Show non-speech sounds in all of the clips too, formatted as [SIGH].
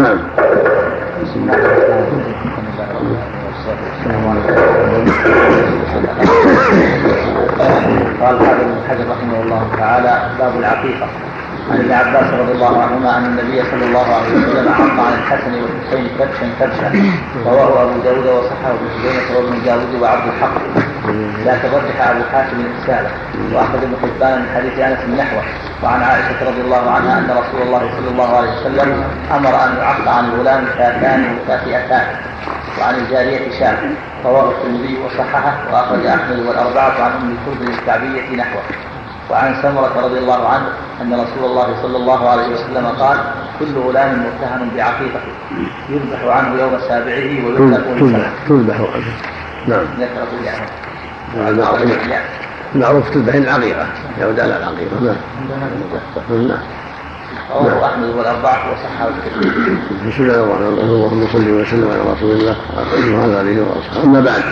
نعم. بسم الله الرحمن الرحيم قال حافظ بن حجر رحمه الله تعالى باب العقيقة. عن ابن عباس رضي الله عنهما ان النبي صلى الله عليه وسلم عق عن الحسن والحسين كبشا كبشا رواه أبو داود وصححه ابن خزيمه وابن داود وعبد الحق. لكن رجح أبو حاتم الرساله واخرج ابن حبان من حديث أنس نحوه. وعن عائشة رضي الله عنها أن رسول الله صلى الله عليه وسلم أمر أن يعق عن الغلام شاتان مكافئتان وعن الجارية شاة رواه الترمذي وصححه وأخرج أحمد والأربعة عن أم الكرد الكعبية نحوه. وعن سمرة رضي الله عنه أن رسول الله صلى الله عليه وسلم قال كل غلام متهم بعقيقة يذبح عنه يوم سابعه ويطلق تذبح نعم. ذكر في يعني المعروف تذبح العقيقة. يعود على العقيقة. نعم. نعم. رواه أحمد والأربعة وصححه الترمذي. بسم الله الرحمن الرحيم. اللهم صل وسلم على رسول الله وعلى آله وأصحابه. أما بعد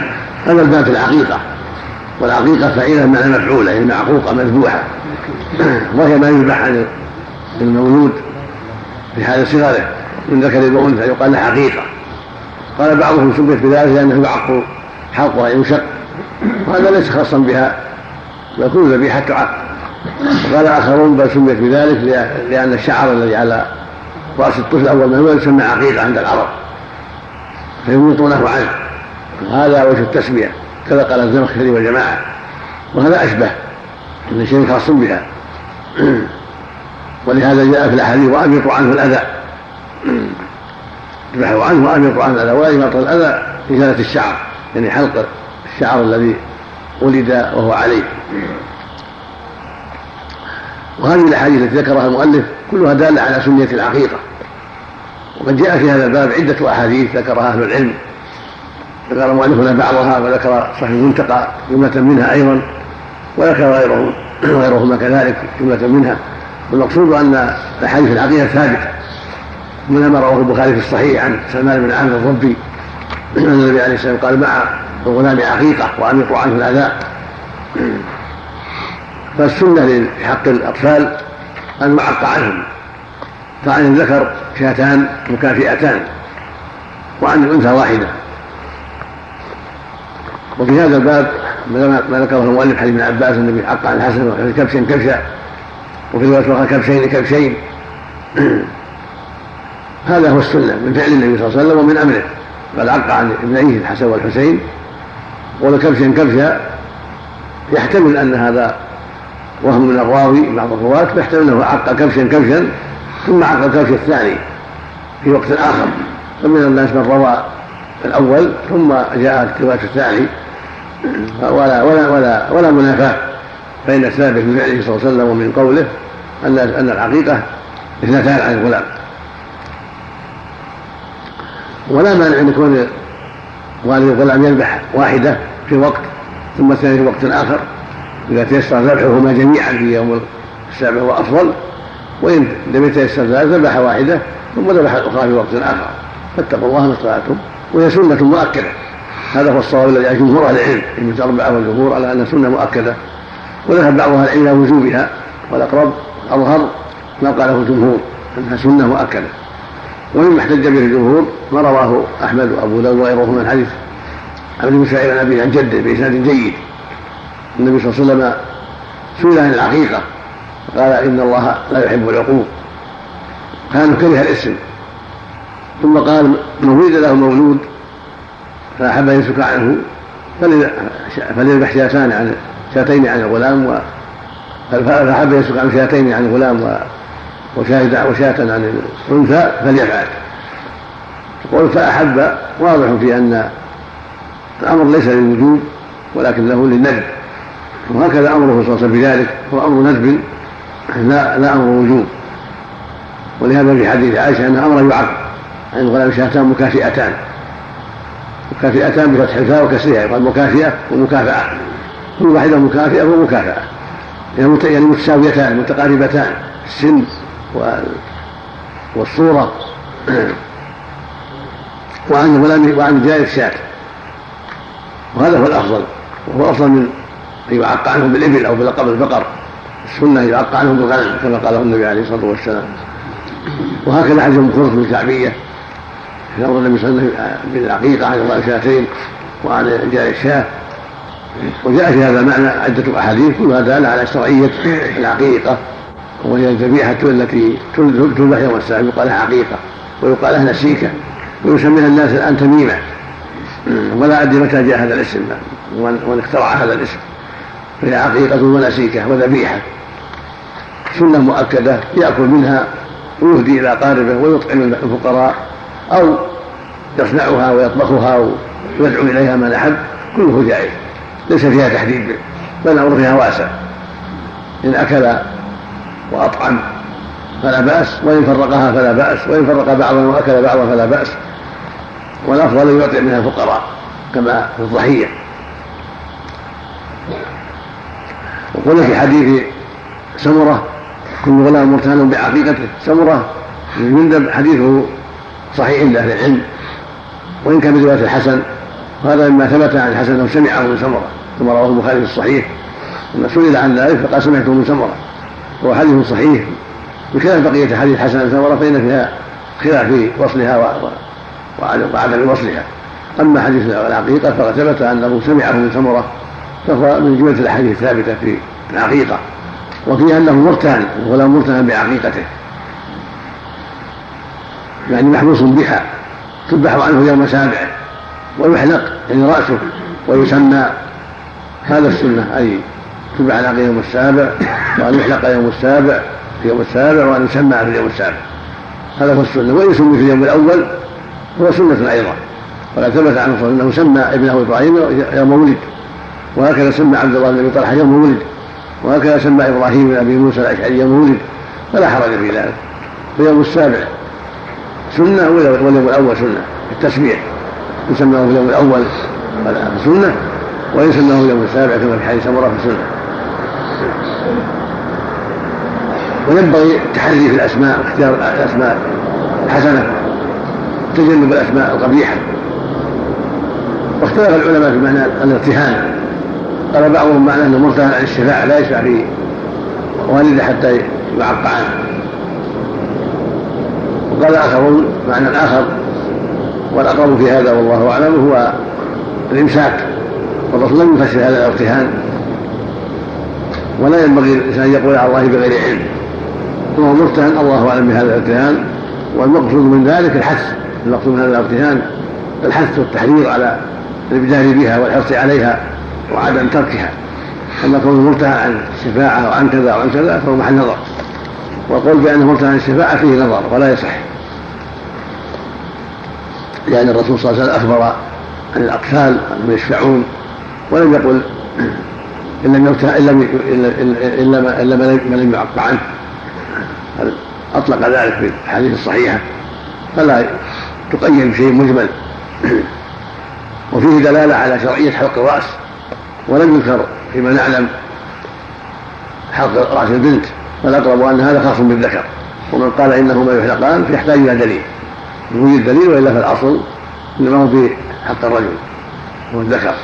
هذا الباب في العقيقة. والعقيقة فعيله معنى مفعولة يعني معقوقة مذبوحة. [CLEARS THROAT] وهي ما يذبح عن المولود في حال صغره من ذكر وانثى يقال له حقيقة. قال بعضهم سميت بذلك لأنه يعق حلقها ينشق. وهذا ليس خاصا بها ويكون ذبيحه تعق وقال آخرون بل سميت بذلك لأن الشعر الذي على رأس الطفل اول ما يولد يسمى عقيقة عند العرب فيميطونه عنه. وهذا وجه التسمية كذا قال الزمخشري والجماعة وهذا أشبه إن شيء خاص بها. [CLEARS THROAT] ولهذا جاء في الأحاديث واميطوا عنه الأذى. [CLEARS THROAT] اذبحوا عنه واميطوا عنه الأذى ولا يماط الأذى ازاله الشعر يعني حلق الشعر الذي ولد وهو عليه. وهذه الأحاديث التي ذكرها المؤلف كلها دالة على سنية العقيقة. وقد جاء في هذا الباب عدة أحاديث ذكرها أهل العلم. ذكر مؤلفنا بعضها وذكر صحيح المنتقى جملة منها أيضا وذكر غيره غيرهما كذلك جملة منها. والمقصود أن احاديث العقيده ثابتة. منها ما رواه البخاري في الصحيح عن سلمان بن عامر الربي أن النبي عليه الصلاة والسلام قال مع الغلام عقيقة واميطوا عنه الأذى. فالسنة في حق الأطفال أن يعق عنهم فعن الذكر شاتان مكافئتان وعن الأنثى واحدة. وفي هذا الباب ما ذكره المؤلف حديث ابن عباس النبي حق عن الحسن وحديث كبش كبشا وفي رواية أخرى كبشين كبشين. هذا هو السنة من فعل النبي صلى الله عليه وسلم ومن أمره. قد عق عن ابنيه الحسن والحسين. قول كبش كبشا يحتمل أن هذا وهم من الراوي بعض الرواة فيحتمل أنه عق كبشا كبشا ثم عق الكبش الثاني في وقت آخر. فمن الناس من روى الأول ثم جاء الروايه الثاني. ولا ولا ولا ولا منافاة بين الثابت من فعله صلى الله عليه وسلم ومن قوله ان أن العقيقه اثنتان عن الغلام. ولا مانع ان يكون والد الغلام يذبح واحدة في وقت ثم الثاني في وقت آخر. إذا تيسر ذبحهما جميعا في يوم السابع هو أفضل وإن لم يتيسر ذلك ذبح واحدة ثم ذبح الأخرى في وقت آخر. فاتقوا الله ما استطعتم وهي سنة مؤكدة. هذا هو الصواب الذي عليه جمهور أهل العلم. ابن أربعة والجمهور على أنها سنة مؤكدة. وذهب بعض أهل العلم إلى وجوبها. والأقرب أظهر ما قاله الجمهور أنها سنة مؤكدة. ومما احتج به الجمهور ما رواه أحمد وأبو داود وغيرهم من حديث عبد بن سعيد عن أبيه عن جده بإسناد جيد. النبي صلى الله عليه وسلم سئل عن العقيقة. قال إن الله لا يحب العقوق. كان كره الاسم. ثم قال من ولد له مولود فأحب أن يسكى عنه فليذبح شاتان عن شاتين عن الغلام و فأحب أن يسكى عن شاتين عن الغلام وشاة عن الأنثى فليفعل. قول فأحب واضح في أن الأمر ليس للوجوب ولكن له للندب. وهكذا أمره صلى الله عليه وسلم بذلك. هو أمر ندب لا لا أمر وجوب ولهذا في حديث عائشة انها أمر يعق عن الغلام شاتان مكافئتان. مكافئتان بفتح الفاء وكسرها يقال مكافئة ومكافاه كل واحدة مكافئة ومكافاه يعني متساويتان متقاربتان السن. والصورة. وعن الغلام وعن جاء الشاة وهذا هو الأفضل. وهو أفضل من أن يعق عنهم بالإبل أو بلقب البقر السنة يعق عنهم بالغنم كما قاله النبي عليه الصلاة والسلام. وهكذا حديث ام في الكعبيه في أمر النبي صلى الله عليه وسلم بالعقيقة عن الله شاتين وعن جاء الشاه وجاء في هذا المعنى عدة أحاديث كلها دالة على شرعية العقيقة. وهي الذبيحة التي تذبح يوم السابع يقال لها عقيقة ويقال لها نسيكة ويسميها الناس الآن تميمة. ولا أدري متى جاء هذا الاسم ومن اخترع هذا الاسم. فهي عقيقة ونسيكة وذبيحة سنة مؤكدة يأكل منها ويهدي إلى قاربه ويطعم الفقراء أو يصنعها ويطبخها ويدعو إليها من أحب. كله جائز. ليس فيها تحديد بل الأمر فيها واسع. إن أكل وأطعم. فلا بأس وإن فرقها فلا بأس وإن فرق بعضا وأكل بعضا فلا بأس. والأفضل أن يعطي منها الفقراء كما في الضحية وقلنا في حديث سمرة كل غلام مرتهن بعقيقته. سمرة بن جندب حديثه صحيح عند أهل العلم. وإن كان برواية الحسن وهذا مما ثبت عن الحسن أنه سمعه من سمرة كما رواه البخاري في الصحيح. لما سئل عن ذلك فقال سمعته من سمرة. وهو حديث صحيح. بخلاف بقية حديث حسن بن سمرة فإن فيها خلاف في وصلها وعدم وصلها. أما حديث العقيقة فقد ثبت أنه سمعه من سمرة فهو من جملة الأحاديث الثابتة في العقيقة. وفيها أنه مرتهن ولا مرتهن بعقيقته. يعني محبوس بها تذبح عنه يوم سابع ويحلق يعني رأسه ويسمى. هذا السنة أي تذبح على يوم السابع وأن يحلق يوم السابع في يوم السابع وأن يسمى في اليوم السابع. هذا هو السنة وإن سمي في اليوم الأول هو سنة أيضا. وقد ثبت عنه صلى أنه سمى ابنه إبراهيم يوم ولد. وهكذا سمى عبد الله بن أبي طلحة يوم ولد. وهكذا سمى إبراهيم بن أبي موسى الأشعري يوم ولد. فلا حرج في ذلك. فيوم السابع سنة واليوم الأول سنة التسمية يسمى في اليوم الأول سنة ويسمى في اليوم السابع كما في حديث سمرة في سنة وينبغي التحري في الأسماء واختيار الأسماء الحسنة تجنب الأسماء القبيحة. واختلف العلماء في معنى الارتهان. قال بعضهم معنى أنه مرتهن عن الشفاعة لا يشفع في والده حتى يعق عنه. وقال آخرون معنى آخر والأقرب في هذا والله أعلم هو الإمساك. والرسول لم يفسر هذا الارتهان. ولا ينبغي الإنسان أن يقول على الله بغير علم. هو مرتهن الله أعلم بهذا الارتهان والمقصود من ذلك الحث المقصود من هذا الارتهان الحث والتحريض على الابدال بها والحرص عليها وعدم تركها. أما كونه مرتهن عن الشفاعة وعن كذا وعن كذا فهو محل نظر. والقول بانه مرتهن عن الشفاعة فيه نظر ولا يصح. لأن الرسول صلى الله عليه وسلم أخبر عن الأطفال أنهم يشفعون ولم يقل إن لم إن لم إلا إلا ما لم يعق عنه. أطلق ذلك في الحديث الصحيحة؟ فلا تقيد بشيء مجمل. [CLEARS THROAT] وفيه دلالة على شرعية حلق الرأس ولم يذكر فيما نعلم حلق رأس البنت. والأقرب أن هذا خاص بالذكر. ومن قال إنهما يحلقان فيحتاج إلى دليل. يوجد دليل وإلا فالأصل إنما هو في حق الرجل هو الذكر.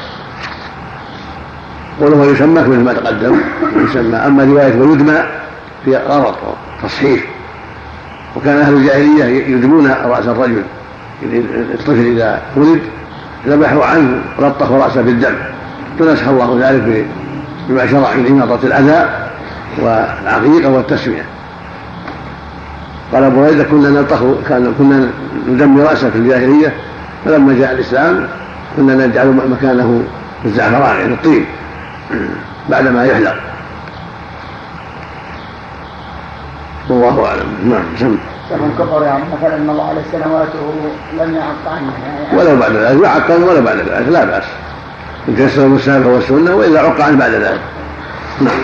وله يسمى مثل ما تقدم. يسمى. أما رواية ويدمى في غلط تصحيح وكان أهل الجاهلية يدمون رأس الرجل. الطفل إذا ولد ذبحوا عنه ولطخوا رأسه بالدم. فنسخ الله ذلك بما شرع من إماطة الأذى والعقيقة والتسمية. قال أبو هريرة كنا نلطخ كنا ندمي رأسه في الجاهلية. فلما جاء الإسلام كنا نجعل مكانه الزعفران يعني الطين. بعدما يحلق. والله أعلم. نعم سم. من كفر يعني مثلا إن الله عليه سنواته لم يعق عنه. يعني ولو بعد ذلك. يعق ولا بعد ذلك. لا بأس. إن كسر المسافة والسنة وإلا عق عنه بعد ذلك. نعم.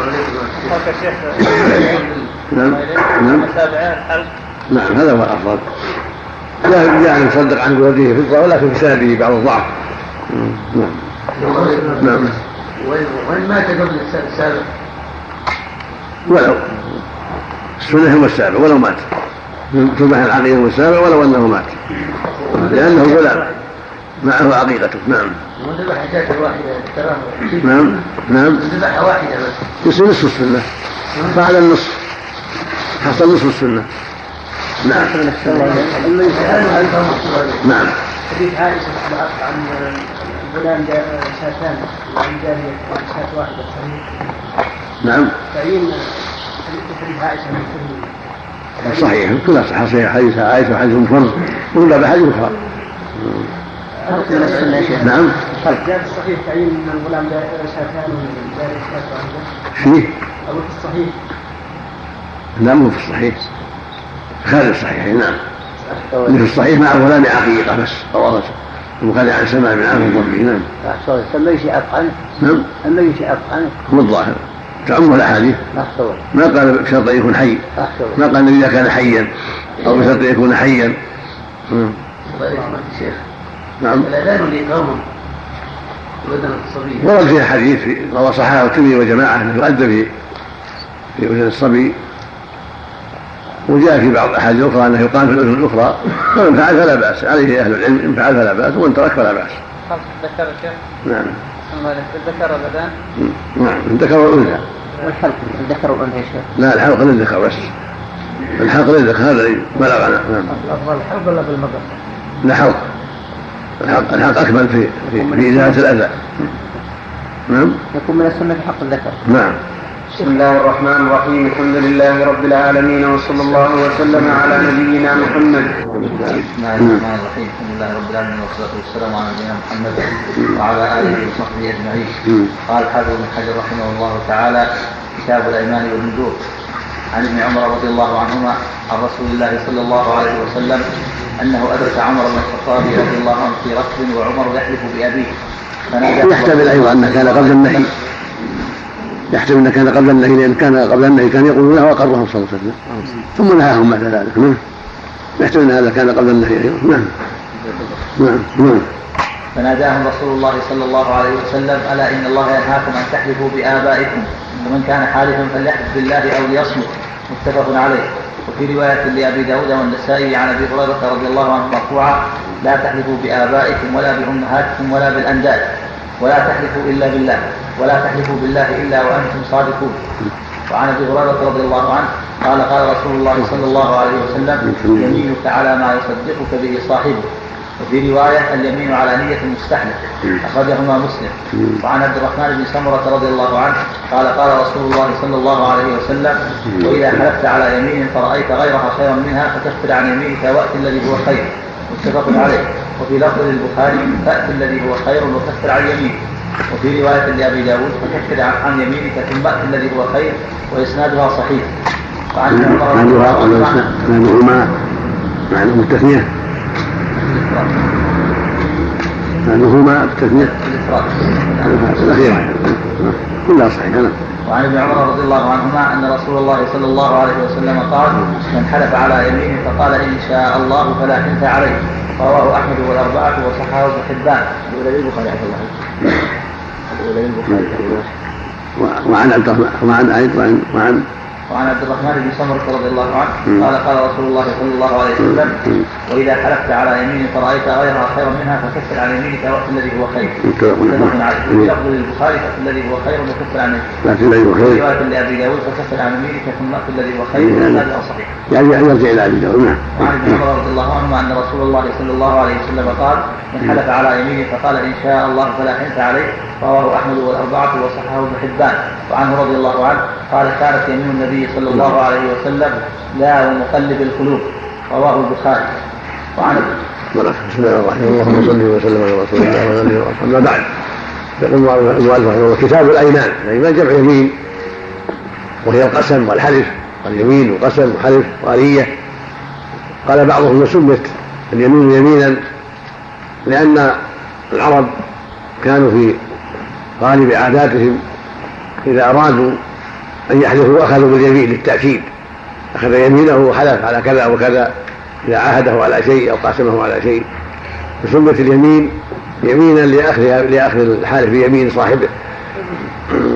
نعم. نعم. نعم هذا هو الأفضل. لا يعني يصدق عن بوجهه فضه ولكن في سنده بعض الضعف. نعم. نعم. وين مات قبل السابع ولو. السنة هو السابع ولو مات. تذبح العقيقه هو السابع ولو أنه مات. لأنه غلام. معه عقيقته نعم. وذبح شاة واحدة نعم. نعم. ذبح واحدة بس. يصير نصف السنة. فعل النصف. حصل نصف السنة. نعم. نعم. حديث عائشة عن غلام شاتان وعن جارية شاة واحدة صحيح نعم. تعيين حديث عائشة من صحيح كلها صحيح صحيح حديث عائشة وحديث فرض ولا بحديث أخرى. نعم. جاء الصحيح تعيين من الغلام شاتان وجارية شاة واحدة فيه؟ أو في الصحيح. نعم مو في الصحيح. خارج الصحيح نعم. اللي في الصحيح مع غلام عقيقة بس رواه البخاري عن سماع من عام ربه نعم. أحسن الميت أفعل نعم. الميت أفعل هو الظاهر. تعم الأحاديث. أحسن ما قال بشرط أن يكون حي أحسن ما قال إذا كان حيا. أو بشرط أن يكون حيا. نعم. شيخ نعم الأذان والإقامة بدل الصبي. ورد فيها حديث روى صحابة الترمذي وجماعه أنه يؤدى في في أذن الصبي. وجاء في بعض الأحاديث الأخرى أنه يقام في الأذن الأخرى فمن فعل فلا بأس عليه أهل العلم إن فعل فلا بأس وإن ترك فلا بأس. ذكر الشيخ؟ نعم. ذكر الأذان؟ نعم الذكر والانثى والحلق الذكر والأنثى يا شيخ. لا الحلق للذكر بس. الحلق للذكر هذا الذي بلغنا. نعم. الأفضل الحلق ولا بالمضر؟ لا حلق. الحلق الحلق أكمل في في, في إزالة الأذى. نعم. يكون من السنة حق الذكر. نعم. بسم الله الرحمن الرحيم. الحمد لله رب العالمين وصلى الله وسلم على نبينا محمد. بسم الله الرحمن الرحيم الحمد لله رب العالمين والصلاه والسلام على نبينا محمد وعلى اله وصحبه اجمعين قال الحافظ بن حجر رحمه الله تعالى كتاب الايمان والنذور عن ابن عمر رضي الله عنهما عن رسول الله صلى الله عليه وسلم أنه أدرك عمر بن الخطاب رضي الله عنه في ركب وعمر يحلف بأبيه. فنادى يحتمل أيضا أنه كان قبل النهي. يحتمل أنه كان قبل النهي لأن كان قبل النهي كان يقول له واقرهم صلى الله عليه وسلم ثم نهاهم بعد ذلك. نعم. يحتمل أن هذا كان قبل النهي أيضا نعم. نعم. نعم. فناداهم رسول الله صلى الله عليه وسلم ألا إن الله ينهاكم أن تحلفوا بآبائكم؟ ومن كان حالفا فليحلف بالله أو ليصمت متفق عليه. وفي رواية لأبي داود والنسائي عن أبي هريرة رضي الله عنه مرفوعة لا تحلفوا بآبائكم ولا بأمهاتكم ولا بالأنداد ولا تحلفوا إلا بالله ولا تحلفوا بالله إلا وأنتم صادقون. وعن أبي هريرة رضي الله عنه قال قال رسول الله صلى الله عليه وسلم يمينك على ما يصدقك به صاحبك وفي رواية اليمين على نية مستحلف أخرجهما مسلم. وعن عبد الرحمن بن سمرة رضي الله عنه قال قال رسول الله صلى الله عليه وسلم وإذا حلفت على يمين فرأيت غيرها خيرا منها فكفر عن يمينك وأت الذي هو خير. متفق عليه. وفي لفظ للبخاري فأت الذي هو خير وكفر عن يمينك. وفي رواية لأبي داود فكفر عن يمينك ثم أت الذي هو خير وإسنادها صحيح. وعن ابن عمر رضي الله عنه معناهما معناه التثنية. معناهما التثنية. الأخيرة كلها صحيحة نعم. وعن ابن عمر رضي الله عنهما أن رسول الله صلى الله عليه وسلم قال من حلف على يمين فقال إن شاء الله فلا حنث عليه. رواه أحمد والأربعة وصححه ابن حبان. الاولى للبخاري عبد الله. الاولى للبخاري وعن عبد الرحمن وعن أيضا وعن وعن عبد الرحمن بن سمرة رضي الله عنه قال قال رسول الله صلى الله عليه وسلم وإذا حلفت على يمين فرأيت غيرها خيرا منها فكفر عن يمينك وقت الذي هو خير. متفق عليه. وفي للبخاري فقت الذي هو خير وكفر عن يمينك. الذي هو خير. رواية لأبي داود فكفر عن يمينك ثم الذي هو خير. وهذا صحيح. يعني يرجع إلى أبي داود نعم. وعن ابن عمر رضي الله عنهما أن رسول الله صلى الله عليه وسلم قال من حلف على يمينه فقال إن شاء الله فلا حنث عليه. رواه أحمد والأربعة وصححه ابن حبان. وعنه رضي الله عنه قال كانت يمين النبي صلى الله عليه وسلم لا ومقلب القلوب. رواه البخاري. وعن بسم الله الرحمن الرحيم. اللهم صل وسلم على رسول الله وعلى آله وصحبه. أما بعد يقول المؤلف رحمه كتاب الأيمان. الأيمان جمع يمين وهي القسم والحلف اليمين وقسم وحلف واليه قال بعضهم سمت اليمين يمينا لأن العرب كانوا في غالب عاداتهم إذا أرادوا أن يحلفوا اخذوا باليمين للتأكيد. أخذ يمينه وحلف على كذا وكذا إذا عاهده على شيء أو قاسمه على شيء. فسمت اليمين يمينا لأخذ لأخذ الحالف بيمين صاحبه.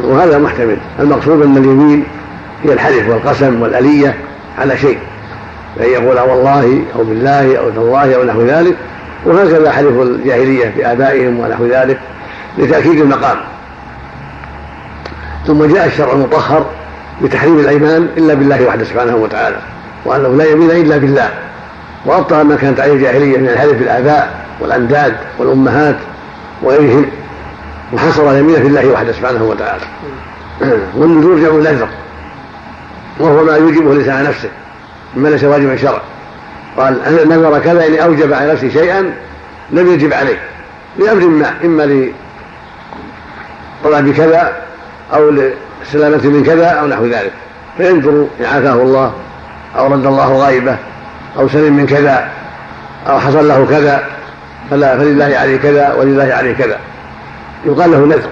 وهذا محتمل. المقصود أن اليمين هي الحلف والقسم والألية على شيء. فأن يقول والله أو بالله أو تالله أو نحو ذلك. وهكذا حلف الجاهلية بآبائهم ونحو ذلك لتأكيد المقام. ثم جاء الشرع المطهر بتحريم الأيمان إلا بالله وحده سبحانه وتعالى وأنه لا يمين إلا بالله. وأبطل ما كانت عليه الجاهلية من الحلف بالآباء والأنداد والأمهات وغيرهم. وحصر اليمين في الله وحده سبحانه وتعالى. والنذور جمع الأجر وهو ما يوجبه الإنسان نفسه. مما ليس واجبا شرعا. قال نذر كذا إن أوجب على نفسه شيئا لم يجب عليه. لأمر ما إما لطلب كذا أو لسلامة من كذا أو نحو ذلك. فينذر إن عافاه الله أو رد الله غائبه أو سلم من كذا أو حصل له كذا فلا فلله عليه كذا ولله عليه كذا. يقال له نذر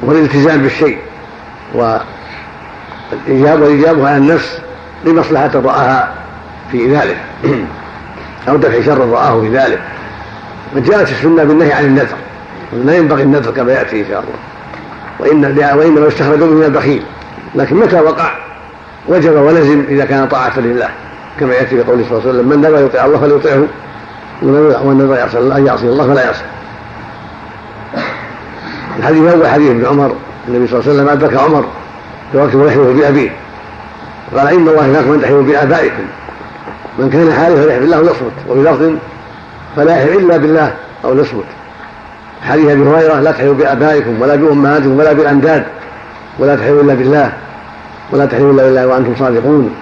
والالتزام بالشيء والإجابة والإجابة على النفس لمصلحة رآها في ذلك. أو دفع شر رآه في ذلك. وجاءت السنة بالنهي عن النذر. لا ينبغي النذر كما يأتي إن شاء الله. وإن وإنما يستخرج من البخيل. لكن متى وقع؟ وجب ولزم إذا كان طاعة لله. كما يأتي في قوله صلى الله عليه وسلم من نذر يطيع الله فليطيعه ومن نذر يعصي الله يعصي الله فلا يعصي. الحديث الأول حديث ابن عمر. النبي صلى الله عليه وسلم أدرك عمر وقت يحلف بأبيه قال إن الله ينهاكم أن تحلفوا بآبائكم. من كان حالفا فليحلف بالله وليصمت وفي لفظ فلا يحلف إلا بالله أو ليصمت. حديث أبي هريرة لا تحلفوا بآبائكم ولا بأمهاتكم ولا بالأنداد ولا تحلفوا إلا بالله ولا تحلفوا إلا بالله وأنتم صادقون.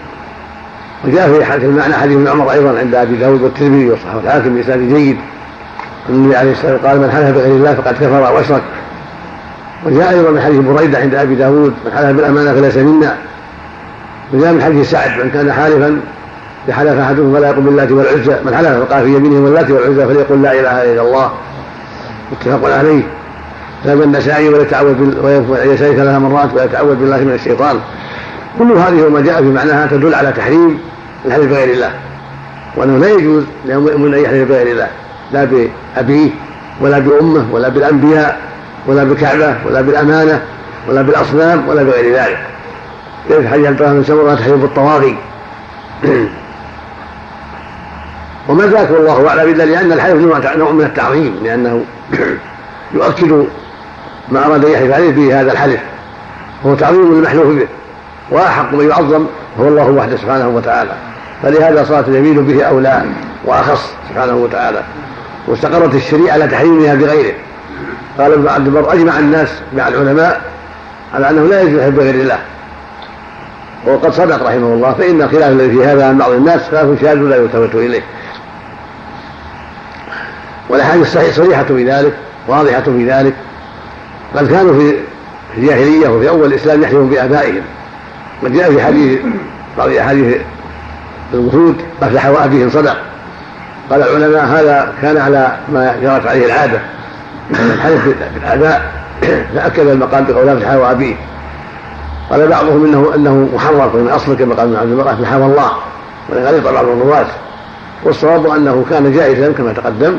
وجاء في المعنى حديث ابن عمر أيضا عند أبي داود والترمذي والصحابة الحاكم بإسناد جيد. النبي عليه الصلاة والسلام قال من حلف بغير الله فقد كفر وأشرك وجاء أيضا من حديث بريدة عند أبي داود من حلف بالأمانة فليس منا. وجاء من حديث سعد من كان حالفا فحلف أحدهم فلا يقل بالله والعزى. من حلف فقال في يمينه واللات والعزى فليقل لا إله إلا الله. متفق عليه. ذهب النسائي وليتعوذ يسأل ثلاث مرات ويتعوذ بالله من الشيطان. كل هذه وما جاء في معناها تدل على تحريم الحلف بغير الله. وأنه لا يجوز لمؤمن أن يحلف بغير الله. لا بأبيه ولا بأمه ولا بالأنبياء ولا بالكعبة ولا بالأمانة ولا بالأصنام ولا بغير ذلك. كيف حديث عبد الله بن سمره تحلف بالطواغي؟ [CLEARS THROAT] وما ذاك والله أعلم إلا لأن الحلف نوع من التعظيم لأنه [CLEARS THROAT] يؤكد ما أراد ان يحلف عليه به هذا الحلف وهو تعظيم المحلوف به وأحق من يعظم هو الله وحده سبحانه وتعالى. فلهذا صارت اليمين به أولى وأخص سبحانه وتعالى واستقرت الشريعة على تحريمها بغيره. قال ابن عبد البر أجمع الناس مع العلماء على أنه لا يجوز بغير الله. وقد صدق رحمه الله فإن الخلاف الذي في هذا عن بعض الناس خلاف شاذ لا يلتفت إليه. والأحاديث صريحة في ذلك واضحة في ذلك. بل كانوا في الجاهلية وفي أول الإسلام يحلفون بآبائهم. وجاء في حديث بعض أحاديث الوفود افلح وابيهم صدق. قال العلماء هذا كان على ما جرت عليه العادة. الحلف بالآباء [CLEARS THROAT] فاكد المقام بقول افلح وابيه قال بعضهم انه إنه محرم من اصل كما قال ابن عبد البر افلح والله ولغلط بعض الرواة. والصواب أنه كان جائزا كما تقدم.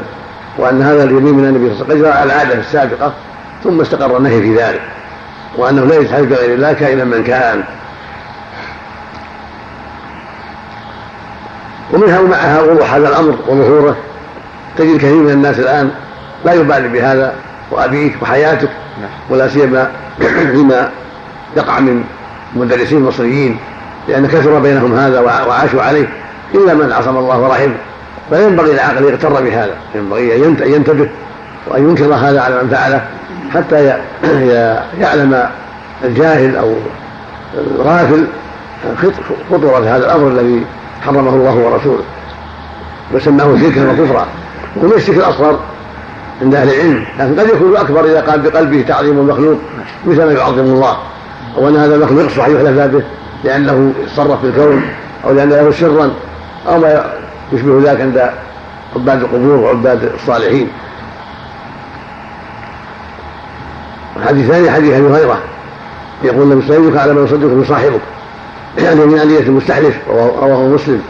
وأن هذا اليمين من النبي صلى الله عليه وسلم على العادة السابقة ثم استقر النهي في ذلك وأنه لا يتحلف بغير الله كائنا من كان. ومنها ومعها وضوح هذا الأمر وظهوره. تجد كثير من الناس الآن لا يبالي بهذا وأبيك وحياتك ولا سيما [CLEARS THROAT] فيما يقع من المدرسين المصريين لأن كثر بينهم هذا وعاشوا عليه إلا من عصم الله ورحمه. فينبغي العاقل يغتر بهذا ينبغي أن ينتبه وأن ينكر هذا على من فعله حتى يعلم الجاهل أو الغافل خطورة هذا الأمر الذي حرمه الله ورسوله. وسماه شركا وكفرا. ومن الشرك الأصغر عند أهل العلم لكن قد يكون أكبر إذا قام بقلبه تعظيم المخلوق مثل ما يعظم الله. أو ان هذا المخلوق يصلح ان يحلف به لأنه يتصرف في الكون أو لأن له سرا أو ما يشبه ذلك عند عباد القبور وعباد الصالحين. الحديث الثاني حديث أبي هريرة. يقول عليه وسلم على من يصدق بصاحبك يعني من آلية المستحلف رواه مسلم.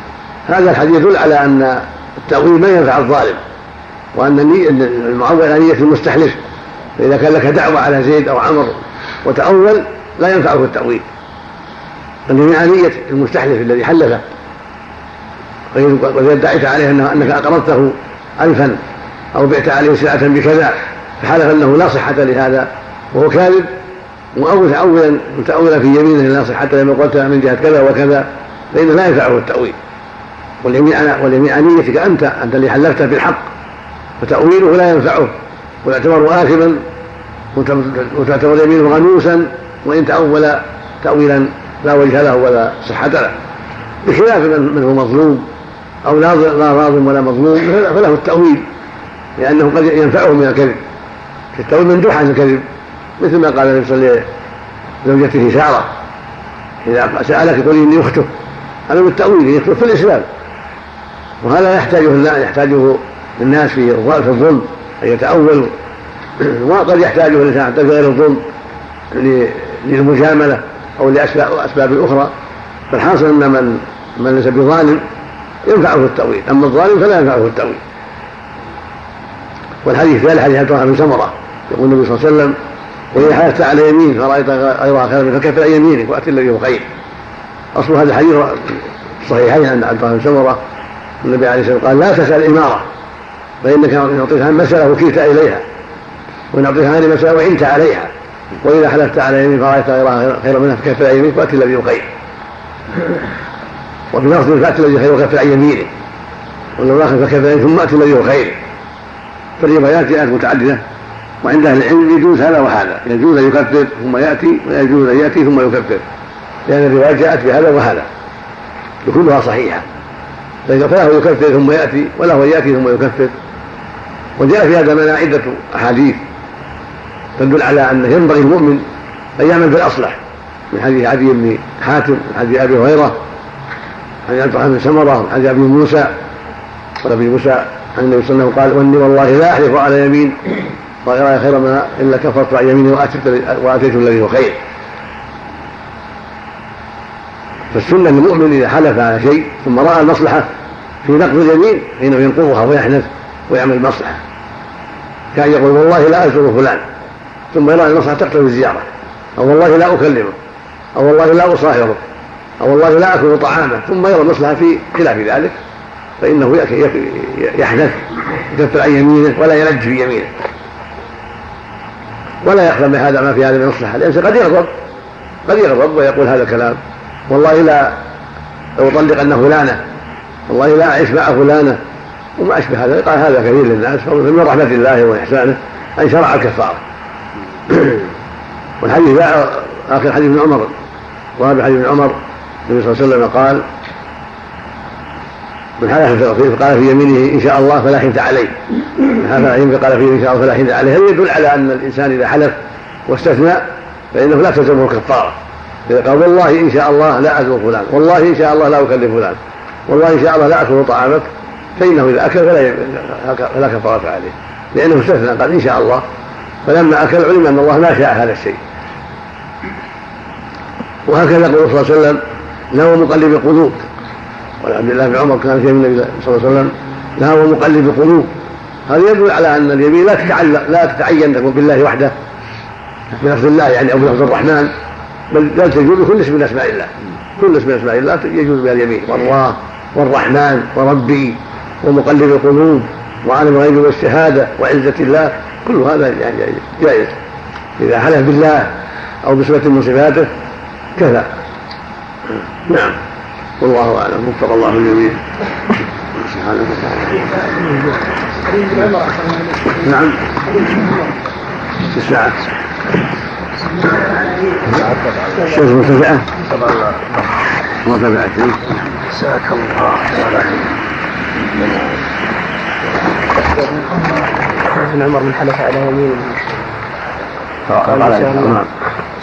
هذا الحديث يدل على أن التأويل ما ينفع الظالم وأن المعول على نية المستحلف. فإذا كان لك دعوة على زيد أو عمرو وتأول لا ينفعه التأويل. بل هي نية المستحلف الذي حلفه. وإذا ادعيت عليه أنك أقرضته ألفا أو بعت عليه سلعة بكذا فحلف أنه لا صحة لهذا وهو كاذب مؤول متأولا متأولا في يمينه لا صحة لما قلت من جهة كذا وكذا فإنه لا ينفعه التأويل. واليمين واليمين عن نيتك أنت أنت اللي حلفت بالحق. فتأويله لا ينفعه. ويعتبر آثما وتعتبر يمينه غنوسا وإن تأول تأويلا لا وجه له ولا صحة له. بخلاف من هو مظلوم. أو لا ظالم ولا مظلوم فله التأويل لأنه قد ينفعه من الكذب. التأويل مندوح عن الكذب مثل ما قال النبي صلى الله عليه وسلم لزوجته سارة إذا سألك قولي إني أخته. هذا من التأويل يدخل في الإسلام. وهذا يحتاجه يحتاجه الناس في الظلم أن يتأول [CLEARS THROAT] وقد يحتاجه الإنسان حتى في غير الظلم للمجاملة أو لأسباب أخرى. فالحاصل أن من من ليس بظالم ينفعه التأويل أما الظالم فلا ينفعه التأويل. والحديث ذلك حديث عبد بن سمرة يقول النبي صلى الله عليه وسلم وإذا حدثت على يمين فرأيت غيرها خيرا فكفر عن يمينك وأتي الذي هو خير. أصل هذا الحديث صحيحين عن عبد الله بن سمرة النبي عليه الصلاة والسلام قال لا تسأل الإمارة فإنك إن أعطيتها مسألة وكلت إليها وإن أعطيتها هذه مسألة وعنت عليها وإذا حلفت على يمين فرأيت غيرها خيرا منها فكفر عن يمينك وأتي الذي هو خير. وفي لفظ فأتي الذي خير وكفر عن يمينه. والله فكفر عن ثم أتي الذي هو خير. فالروايات جاءت متعددة وعند أهل العلم يجوز هذا وهذا. يجوز أن يكفر ثم يأتي ويجوز أن يأتي ثم يكفر. لأن الروايات جاءت بهذا وهذا. وكلها صحيحة. فله يكفر ثم يأتي وله ان يأتي ثم يكفر. وجاء في هذا معنى عدة أحاديث تدل على انه ينبغي المؤمن أن يعمل بالأصلح. من حديث عدي بن حاتم من حديث أبي عن بن سمره من حديث أبي موسى. قال أبي موسى عن النبي صلى الله عليه وسلم قال واني والله لا أحلف على يمين. ويرى خيرا منها إلا كفرت عن يمينه وأتيت الذي هو خير. فالسنة للمؤمن إذا حلف على شيء ثم رأى المصلحة في نقض اليمين فإنه ينقضها ويحنث ويعمل المصلحه كان يقول والله لا أزور فلان. ثم يرى المصلحة تقتضي الزيارة. أو والله لا أكلمه. أو والله لا أصاهره. أو والله لا أكل طعامه ثم يرى المصلحه في خلاف ذلك فإنه يحنث يكفر عن يمينه ولا يلج في يمينه. ولا يخدم بهذا ما في هذه من مصلحة الانسان قد يغضب قد يغضب ويقول هذا الكلام. والله لا أن فلانة والله لا أعيش مع فلانة وما أشبه هذا قال هذا كثير للناس فمن رحمة الله وإحسانه أن شرع الكفارة. [CLEARS THROAT] والحديث آخر حديث ابن عمر رابع حديث ابن عمر النبي صلى الله عليه وسلم قال من حلف قال في يمينه إن شاء الله فلا حنث عليه. من حلف قال فيه إن شاء الله فلا حنث عليه. هذا يدل على أن الإنسان إذا حلف واستثنى فإنه لا تلزمه الكفارة. إذا قال والله إن شاء الله لا أزور فلان والله إن شاء الله لا أكلم فلان والله إن شاء الله لا أكل طعامك فإنه إذا أكل فلا فلا كفارة عليه. لأنه استثنى قال إن شاء الله. فلما أكل علم أن الله ما شاء هذا الشيء. وهكذا يقول صلى الله عليه وسلم له مقلب القلوب عبد الله بن عمر كان في النبي صلى الله عليه وسلم لا هو مقلب القلوب هذا يدل على أن اليمين لا تتعلق لا تتعين تكون بالله وحده بلفظ الله يعني أو بلفظ الرحمن بل بل تجوز كل اسم من أسماء الله. كل اسم من أسماء الله يجوز بها اليمين. والله والرحمن وربي ومقلب القلوب وعالم الغيب والشهادة وعزة الله. كل هذا يعني جائز. إذا حلف بالله أو بصفة من صفاته كذا نعم. والله أعلم. وفق الله الجميع. سبحانه وتعالى نعم. الساعة الشمس مرتفعة مرتفعة جزاك الله ابن عمر من حلف على يمين قال نعم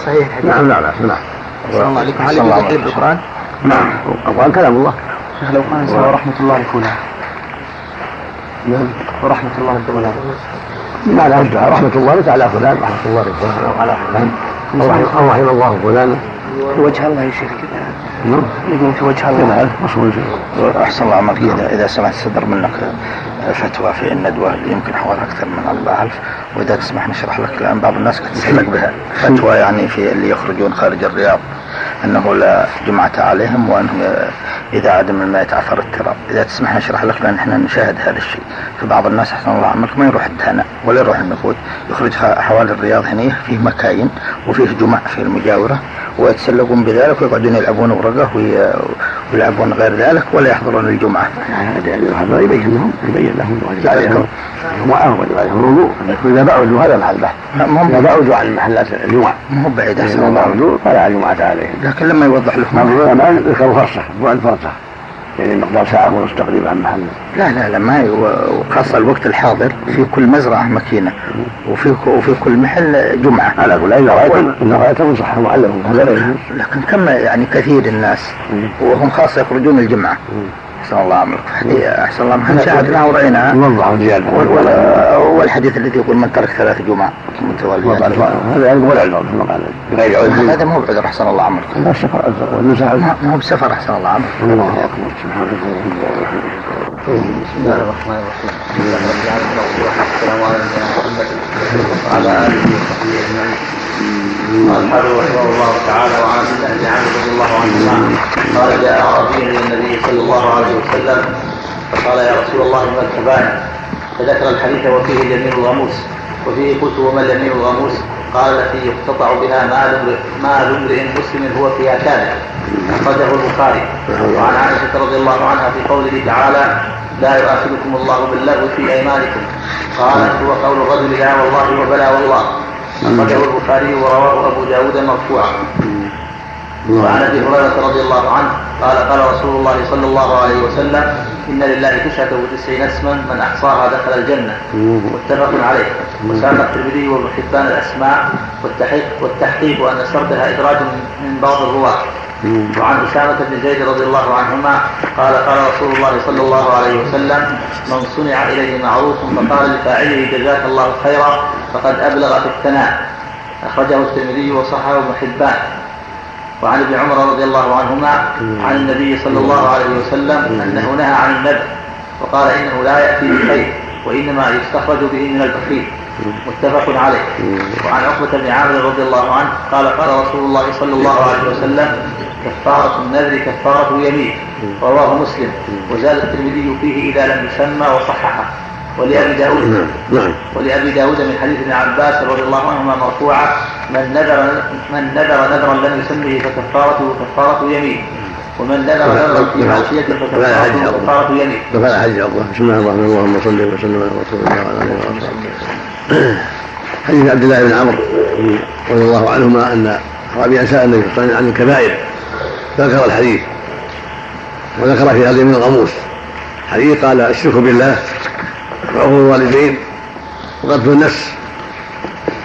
صحيح. نعم لا لا نعم. السلام الله عليكم هل يجوز القلب بالقرآن؟ نعم. القرآن كلام الله. شيخ لو قال ورحمة الله لفلان نعم ورحمة الله لفلان ما لا الدعاء رحمة الله لك على فلان رحمة الله لفلان أو على فلان. أو رحم الله فلانا وجه الله يا شيخ كذا نعم. يقول في وجه الله. مصروف أحسن الله عملك. إذا إذا سمحت صدر منك فتوى في الندوة. يمكن حوالي أكثر من 4000 وإذا تسمح نشرح لك لأن بعض الناس قد بها. [LAUGHS] فتوى يعني في اللي يخرجون خارج الرياض. أنه لا جمعة عليهم وأنه إذا عدم الماء يتعثر التراب إذا تسمح نشرح لك لأن إحنا نشاهد هذا الشيء. في بعض الناس أحسن الله عملك ما يروح الدهنة ولا يروح النفوذ يخرج حوالي الرياض هنا فيه مكاين وفيه جمع في المجاورة. ويتسلقون بذلك ويقعدون يلعبون ورقة ويلعبون غير ذلك ولا يحضرون الجمعة. هذا يبين لهم يبين لهم وجعلهم الوضوء إذا بعدوا هذا محل بحث إذا بعدوا عن محلات الجمعة. مو بعيد أحسن الله. فلا جمعة عليهم. لكن لما يوضح لهم العلماء ذكروا فرصة بعد فرصة. يعني مقدار ساعة ونص تقريبا عن محل. لا لا لا ما وخاصة الوقت الحاضر في كل مزرعة ماكينة وفي وفي كل محل جمعة. على كل إذا رأيتم إذا رأيتم صح معلم لكن كم يعني كثير الناس وهم خاصة يخرجون الجمعة. أحسن الله عمرك أحسن الله عمرك شاهدناها ورأيناها والحديث الذي يقول من ترك ثلاث جمع متواليات. هذا يعني بغير عذر. بغير هذا مو بعذر أحسن الله عمرك لا سفر عذر ما هو بسفر أحسن الله عمرك الله سبحانك بسم الله الرحمن الرحيم السلام عليكم محمد وعلى اله وصحبه اجمعين قال الحافظ رحمه الله تعالى وعن الله بن عمرو رضي الله عنهما قال جاء اعرابي إلى النبي صلى الله عليه وسلم فقال يا رسول الله ما الكبائر فذكر الحديث وفيه اليمين الغموس وفيه قلت وما اليمين الغموس قال التي يقتطع بها مال مال امرئ مسلم هو فيها كاذب أخرجه البخاري. وعن عائشة رضي الله عنها في قوله تعالى لا يؤاخذكم الله باللغو في أيمانكم. قالت هو قول الرجل لا والله وبلا والله. أخرجه البخاري ورواه أبو داود مرفوعا. وعن أبي هريرة رضي الله عنه قال قال رسول الله صلى الله عليه وسلم ان لله تسعه وتسعين اسما من احصاها دخل الجنه. متفق عليه. وساق الترمذي وابن حبان الأسماء والتحقيق والتحقيق أن سردها إدراج من بعض الرواة. وعن أسامة بن زيد رضي الله عنهما قال قال رسول الله صلى الله عليه وسلم من صنع إليه معروف فقال لفاعله جزاك الله خيرا فقد أبلغ في الثناء. أخرجه الترمذي وصححه ابن حبان. وعن ابن عمر رضي الله عنهما عن النبي صلى الله عليه وسلم أنه نهى عن النذر وقال إنه لا يأتي بخير وإنما يستخرج به من البخيل. متفق عليه. وعن عقبة بن عامر رضي الله عنه قال قال رسول الله صلى الله عليه وسلم كفارة النذر كفارة يمين رواه مسلم. وزاد الترمذي فيه إذا لم يسمى وصححه. ولأبي داود نعم،, نعم ولأبي داود من حديث ابن عباس رضي الله عنهما مرفوعا من نذر من نذر نذرا لم يسمه فكفارته كفارة يمين ومن نذر نذرا في معصية فكفارته كفارة يمين. فلا حديث الله بسم الله الرحمن الرحيم اللهم صل وسلم على رسول الله وعلى آله وصحبه. حديث عبد الله بن عمرو رضي الله عنهما أن رابعا سأل النبي صلى الله عليه وسلم عن الكبائر ذكر الحديث وذكر في هذا من الغموس حديث قال الشرك بالله وعقوق الوالدين وقتل النفس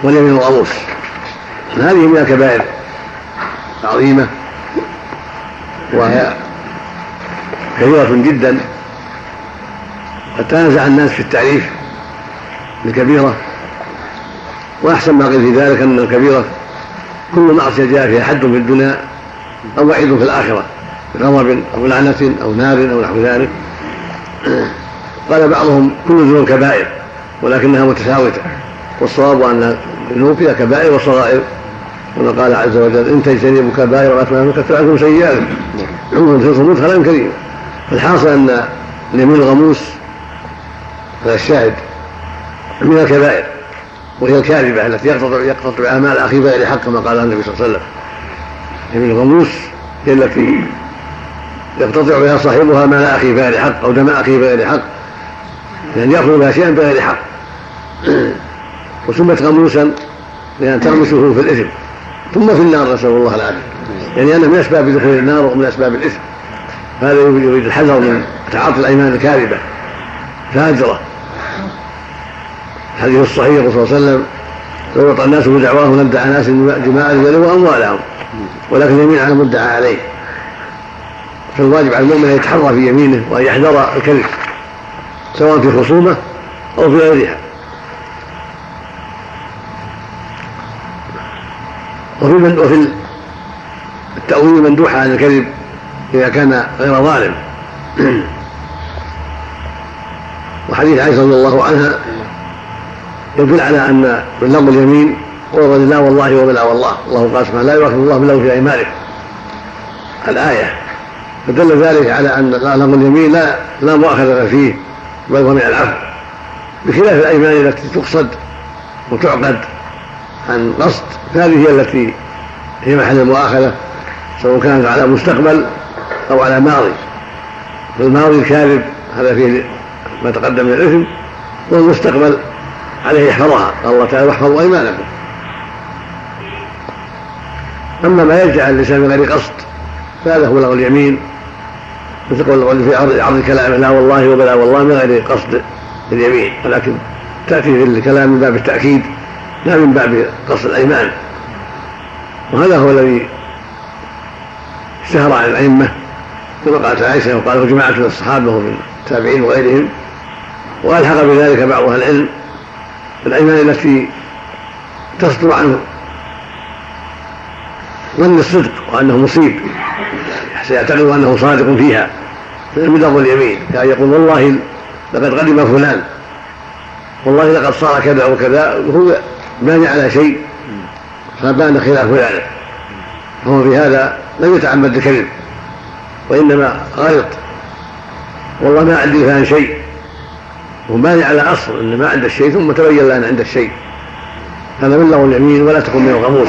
واليمين الغموس هذه من الكبائر العظيمة وهي كثيرة جدا. قد تنازع الناس في التعريف بالكبيرة وأحسن ما قيل في ذلك أن الكبيرة كل معصية جاء فيها حد في الدنيا أو وعيد في الآخرة بغضب أو لعنة أو نار أو نحو ذلك. قال بعضهم كل الذنوب كبائر ولكنها متفاوتة. والصواب أن الذنوب فيها كبائر وصغائر. كما قال عز وجل إن تجتنبوا كبائر وأثمان نكفر عنكم سيئاتكم الخمود خلال كريم. فالحاصل أن اليمين الغموس هذا الشاهد من الكبائر وهي الكاذبة التي يقتطع يقتطع أعمال أخي بغير حق كما قال النبي صلى الله عليه وسلم. يمين الغموس هي التي يقتطع بها صاحبها مال أخي بغير حق أو دم أخي بغير حق. لأن يأخذ بها شيئا بغير حق. وسمت غموسا لأن تغمسه في الإثم. ثم في النار نسأل الله العافية. يعني أنه من أسباب دخول النار ومن أسباب الإثم. هذا يريد الحذر من تعاطي الأيمان الكاذبة. فاجرة الحديث الصحيح صلى الله عليه وسلم. لو يعطى الناس بدعواهم لدعا ناس دماء رجال واموالهم ولكن اليمين على المدعى عليه. فالواجب على المؤمن أن يتحرى في يمينه وأن يحذر الكذب. سواء في خصومة أو في غيرها. وفي من وفي التأويل مندوحة عن الكذب إذا كان غير ظالم. [CLEARS THROAT] وحديث عائشة رضي الله عنها يدل على أن من لغو اليمين هو لا والله وبلا والله. الله قال سبحانه لا يؤاخذ الله بالله في ايمانكم الآية. فدل ذلك على أن لغو اليمين لا لا مؤاخذة فيه. من العفو بخلاف الأيمان التي تقصد وتعقد عن قصد هذه هي التي هي محل المؤاخذة سواء كانت على مستقبل أو على ماضي. فالماضي الكاذب هذا فيه ما تقدم من الإثم والمستقبل عليه يحفظها. قال الله تعالى واحفظوا أيمانكم. أما ما يرجع الإنسان من غير قصد فهذا هو لغو اليمين. مثل قول في عرض عرض كلامه لا والله وبلا والله من غير قصد اليمين. ولكن تأتي في الكلام من باب التأكيد لا من باب قصد الأيمان. وهذا هو الذي اشتهر عن الأئمة كما قالت عائشة وقاله جماعة من الصحابة ومن التابعين وغيرهم وألحق بذلك بعض أهل العلم الأيمان التي تصدر عنه ظن الصدق وأنه مصيب سيعتقد أنه صادق فيها. لفظ اليمين كان يقول والله لقد قدم فلان والله لقد صار كذا وكذا وهو باني على شيء فبان خلاف ذلك فهو في هذا لم يتعمد الكذب وإنما غلط والله ما عندي فلان شيء وباني على أصل أن ما عنده الشيء ثم تبين له أن عنده الشيء هذا من لغو اليمين ولا تكون من الغموس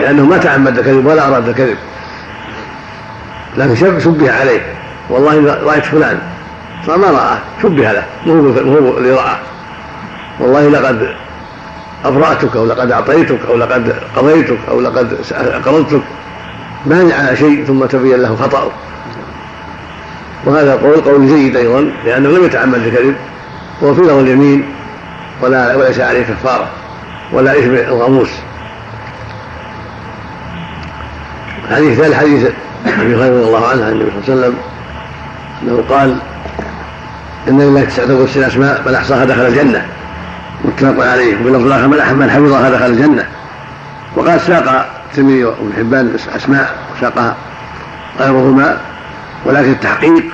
لأنه ما تعمد الكذب ولا أراد الكذب لكن شبه عليه. والله رأيت فلان فما رآه شبه له مو هو رآه والله لقد أبرأتك أو لقد أعطيتك أو لقد قضيتك أو لقد أقرضتك. مانع على شيء ثم تبين له خطأه. وهذا القول قول جيد أيضا لأنه لم يتعمد الكذب وهو في له اليمين ولا وليس عليه كفارة ولا إثم الغموس. الحديث الثالث حديث أبي هريرة رضي الله عنه عن النبي صلى الله عليه وسلم. أنه قال إن لله تسعة وتسعين أسماء من أحصاها دخل الجنة. متفق عليه. وفي اللفظ الآخر من حفظها دخل الجنة. وقال ساق الترمذي وابن حبان اسماء وساقها غيرهما ولكن التحقيق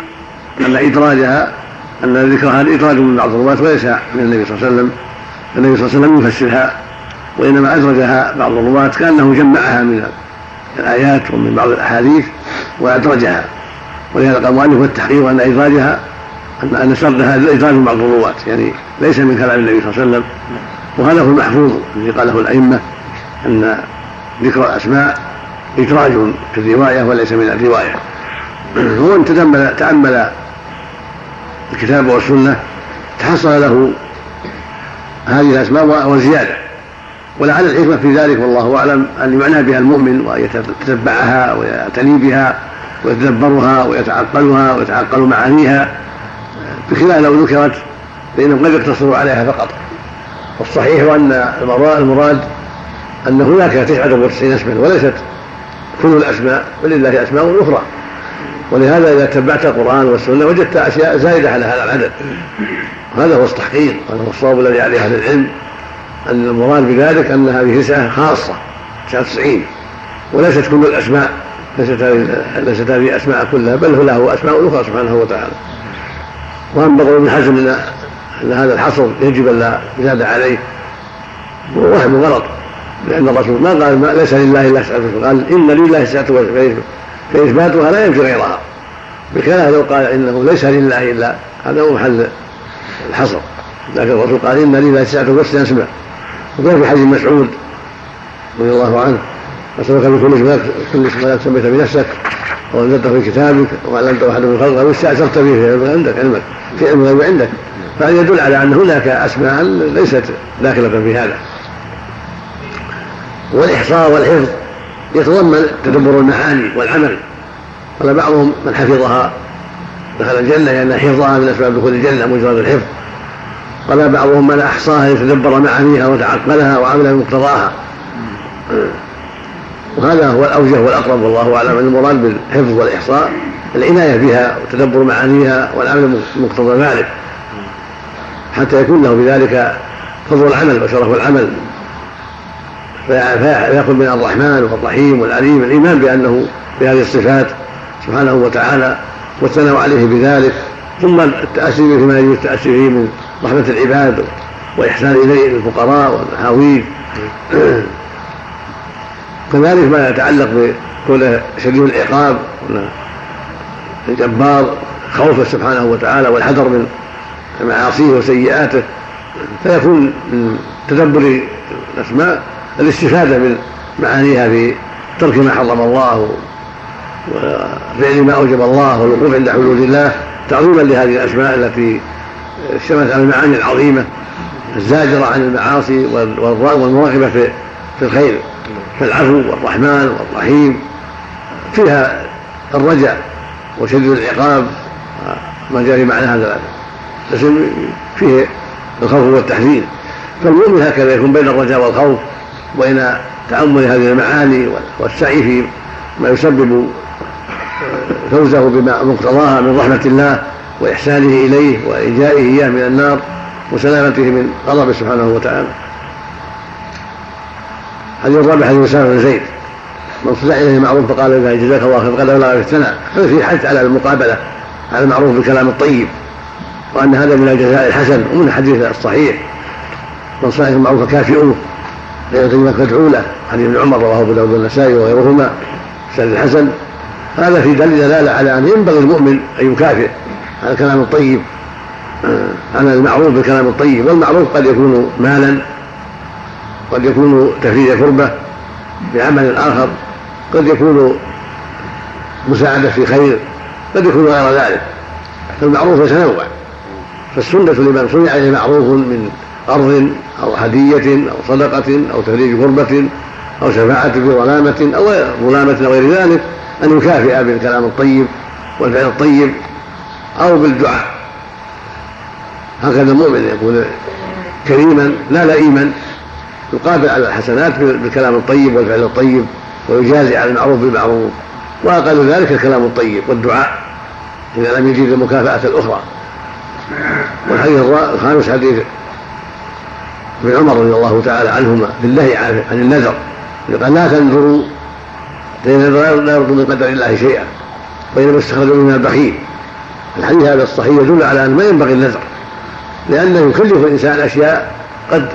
أن إدراجها أن ذكرها ادراج من بعض الرواة وليس من النبي صلى الله عليه وسلم. النبي صلى الله عليه وسلم يفسرها وإنما أدرجها بعض الرواة كأنه جمعها من الآيات ومن بعض الأحاديث وأدرجها. ولهذا قال المؤلف والتحقيق أن إدراجها أن أن سردها إدراج بعض الرواة يعني ليس من كلام النبي صلى الله عليه وسلم. وهذا هو المحفوظ الذي قاله الأئمة أن ذكر الأسماء إدراج في الرواية وليس من الرواية. [CLEARS THROAT] ومن تأمل تأمل الكتاب والسنة تحصل له هذه الأسماء وزيادة. ولعل الحكمة في ذلك والله أعلم أن يعنى بها المؤمن وأن يتتبعها ويعتني بها. ويتدبرها ويتعقلها ويتعقل معانيها بخلاف لو ذكرت فإنهم قد يقتصروا عليها فقط. والصحيح أن المراد أن هناك تسعة وتسعين اسما وليست كل الأسماء ولله أسماء أخرى. ولهذا إذا تبعت القرآن والسنة وجدت أشياء زائدة على هذا العدد. هذا هو التحقيق وهذا هو الصواب الذي عليه أهل العلم أن المراد بذلك أن هذه تسعة خاصة تسعة وتسعين وليست كل الأسماء. ليست هذه ليست هذه أسماء كلها بل له أسماء أخرى سبحانه وتعالى. وأما قول ابن حزم أن أن هذا الحصر يجب أن لا يزاد عليه وهم غلط لأن الرسول ما قال ما ليس لله إلا تسعة قال إن لله تسعة فإثباتها لا ينفي غيرها. بخلاف لو قال إنه ليس لله إلا هذا هو محل الحصر. لكن الرسول قال إن لله تسعة وتسعين اسماء وكان في حديث مسعود رضي الله عنه؟ بكل اسم كل اسم لا سميت بنفسك أو أنزلته في كتابك وعلمته أحد من خلقك أو استأثرت به في علم عندك علمك في علم الغيب عندك. فهذا يدل على أن هناك أسماء ليست داخلة في هذا. والإحصاء والحفظ يتضمن تدبر المعاني والعمل. قال بعضهم من حفظها دخل الجنة لأن حفظها من أسباب دخول الجنة مجرد الحفظ. قال بعضهم من أحصاها ليتدبر معانيها وتعقلها وعمل بمقتضاها وهذا هو الأوجه والأقرب والله أعلم إن المراد بالحفظ والإحصاء العناية بها وتدبر معانيها والعمل بمقتضى ذلك. حتى يكون له بذلك فضل العمل وشرف العمل. فيأخذ من الرحمن والرحيم والعليم الإيمان بأنه بهذه الصفات سبحانه وتعالى والثناء عليه بذلك. ثم التأسي بما يجب التأسي به من رحمة العباد وإحسان إليه للفقراء والمحاويج. كذلك ما يتعلق بكونه شديد العقاب الجبار خوفه سبحانه وتعالى والحذر من معاصيه وسيئاته فيكون من تدبر الأسماء الاستفادة من معانيها في ترك ما حرم الله وفعل ما أوجب الله والوقوف عند حدود الله تعظيما لهذه الأسماء التي اشتملت على المعاني العظيمة الزاجرة عن المعاصي والمراغبه في في الخير. فالعفو والرحمن والرحيم. فيها الرجاء وشديد العقاب ما جاء في معنى هذا. الاسم فيه الخوف والتحذير. فالمؤمن هكذا يكون بين الرجاء والخوف وبين تأمل هذه المعاني والسعي في ما يسبب فوزه بما مقتضاها من رحمة الله وإحسانه إليه وإيجائه إياه من النار وسلامته من غضبه سبحانه وتعالى. حديث الرابع حديث أسامة بن زيد من صدع إليه معروف فقال إذا جزاك الله خير فقد بلغ في الثناء هذا في حث على المقابلة على المعروف بالكلام الطيب. وأن هذا من الجزاء الحسن ومن الحديث الصحيح. من صنع المعروف كافئوه غير كلمة فادعوا له. حديث ابن عمر رواه ابو داود النسائي وغيرهما سند الحسن. هذا في دليل دلالة على أن ينبغي المؤمن أن يكافئ على الكلام الطيب آه، على المعروف بالكلام الطيب. والمعروف قد يكون مالا قد يكون تفريج كربه بعمل آخر قد يكون مساعدة في خير قد يكون غير ذلك. فالمعروف يتنوع فالسنة لمن صنع إليه معروف من قرض أو هدية أو صدقة أو تفريج كربة أو شفاعة في ظلامة أو ظلامة أو غير ذلك أن يكافئ بالكلام الطيب والفعل الطيب أو بالدعاء. هكذا المؤمن يكون كريما لا لئيما يقابل على الحسنات بالكلام الطيب والفعل الطيب ويجازي على المعروف بالمعروف. وأقل ذلك الكلام الطيب والدعاء إذا لم يجد المكافأة الأخرى. والحديث الخامس حديث ابن عمر رضي الله تعالى عنهما بالله عن النذر. قال لا تنذروا النذر لا يرد من قدر الله شيئا وإنما استخرجوا من البخيل. الحديث هذا الصحيح يدل على أن ما ينبغي النذر لأنه يكلف الإنسان أشياء قد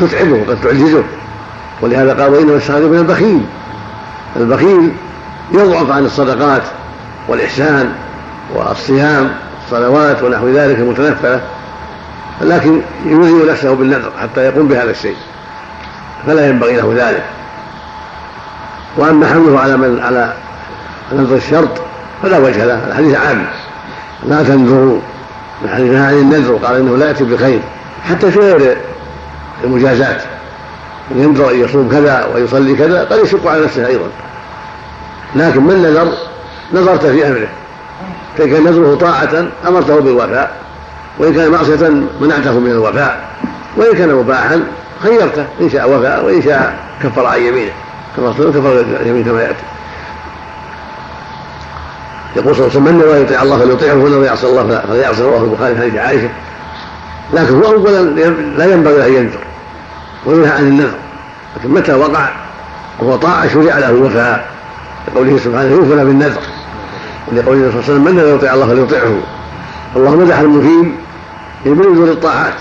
تتعبه قد تعجزه. ولهذا قال وإنما استخرجوا من البخيل. البخيل يضعف عن الصدقات والإحسان والصيام الصلوات ونحو ذلك المتنفلة لكن يلزم نفسه بالنذر حتى يقوم بهذا الشيء. فلا ينبغي له ذلك. وأما حمله على من على نذر الشرط فلا وجه له الحديث عام. لا تنذروا نهى عن النذر وقال إنه لا يأتي بخير حتى في غير المجازات. من ينذر ان يصوم كذا ويصلي كذا قد يشق على نفسه أيضا. لكن من نذر؟ نظرت في أمره. فان كان نذره طاعة أمرته بالوفاء. وإن كان معصية منعته من الوفاء. وإن كان مباحا خيرته. إن شاء وفاء وإن شاء كفر عن يمينه. كما كفر اليمين كما يأتي. يقول صلى الله عليه وسلم من لا يطيع الله فليطيعه ومن يعصي الله فليعصي رواه البخاري في حديث عائشة. لكن هو أولا لا ينبغي أن ينذر. وينهى عن النذر لكن متى وقع وهو طاعة شرع له الوفاء لقوله سبحانه يوفى بالنذر. ولقوله صلى الله عليه وسلم من لا يطيع الله فليطيعه. الله مدح المفيد يميل للطاعات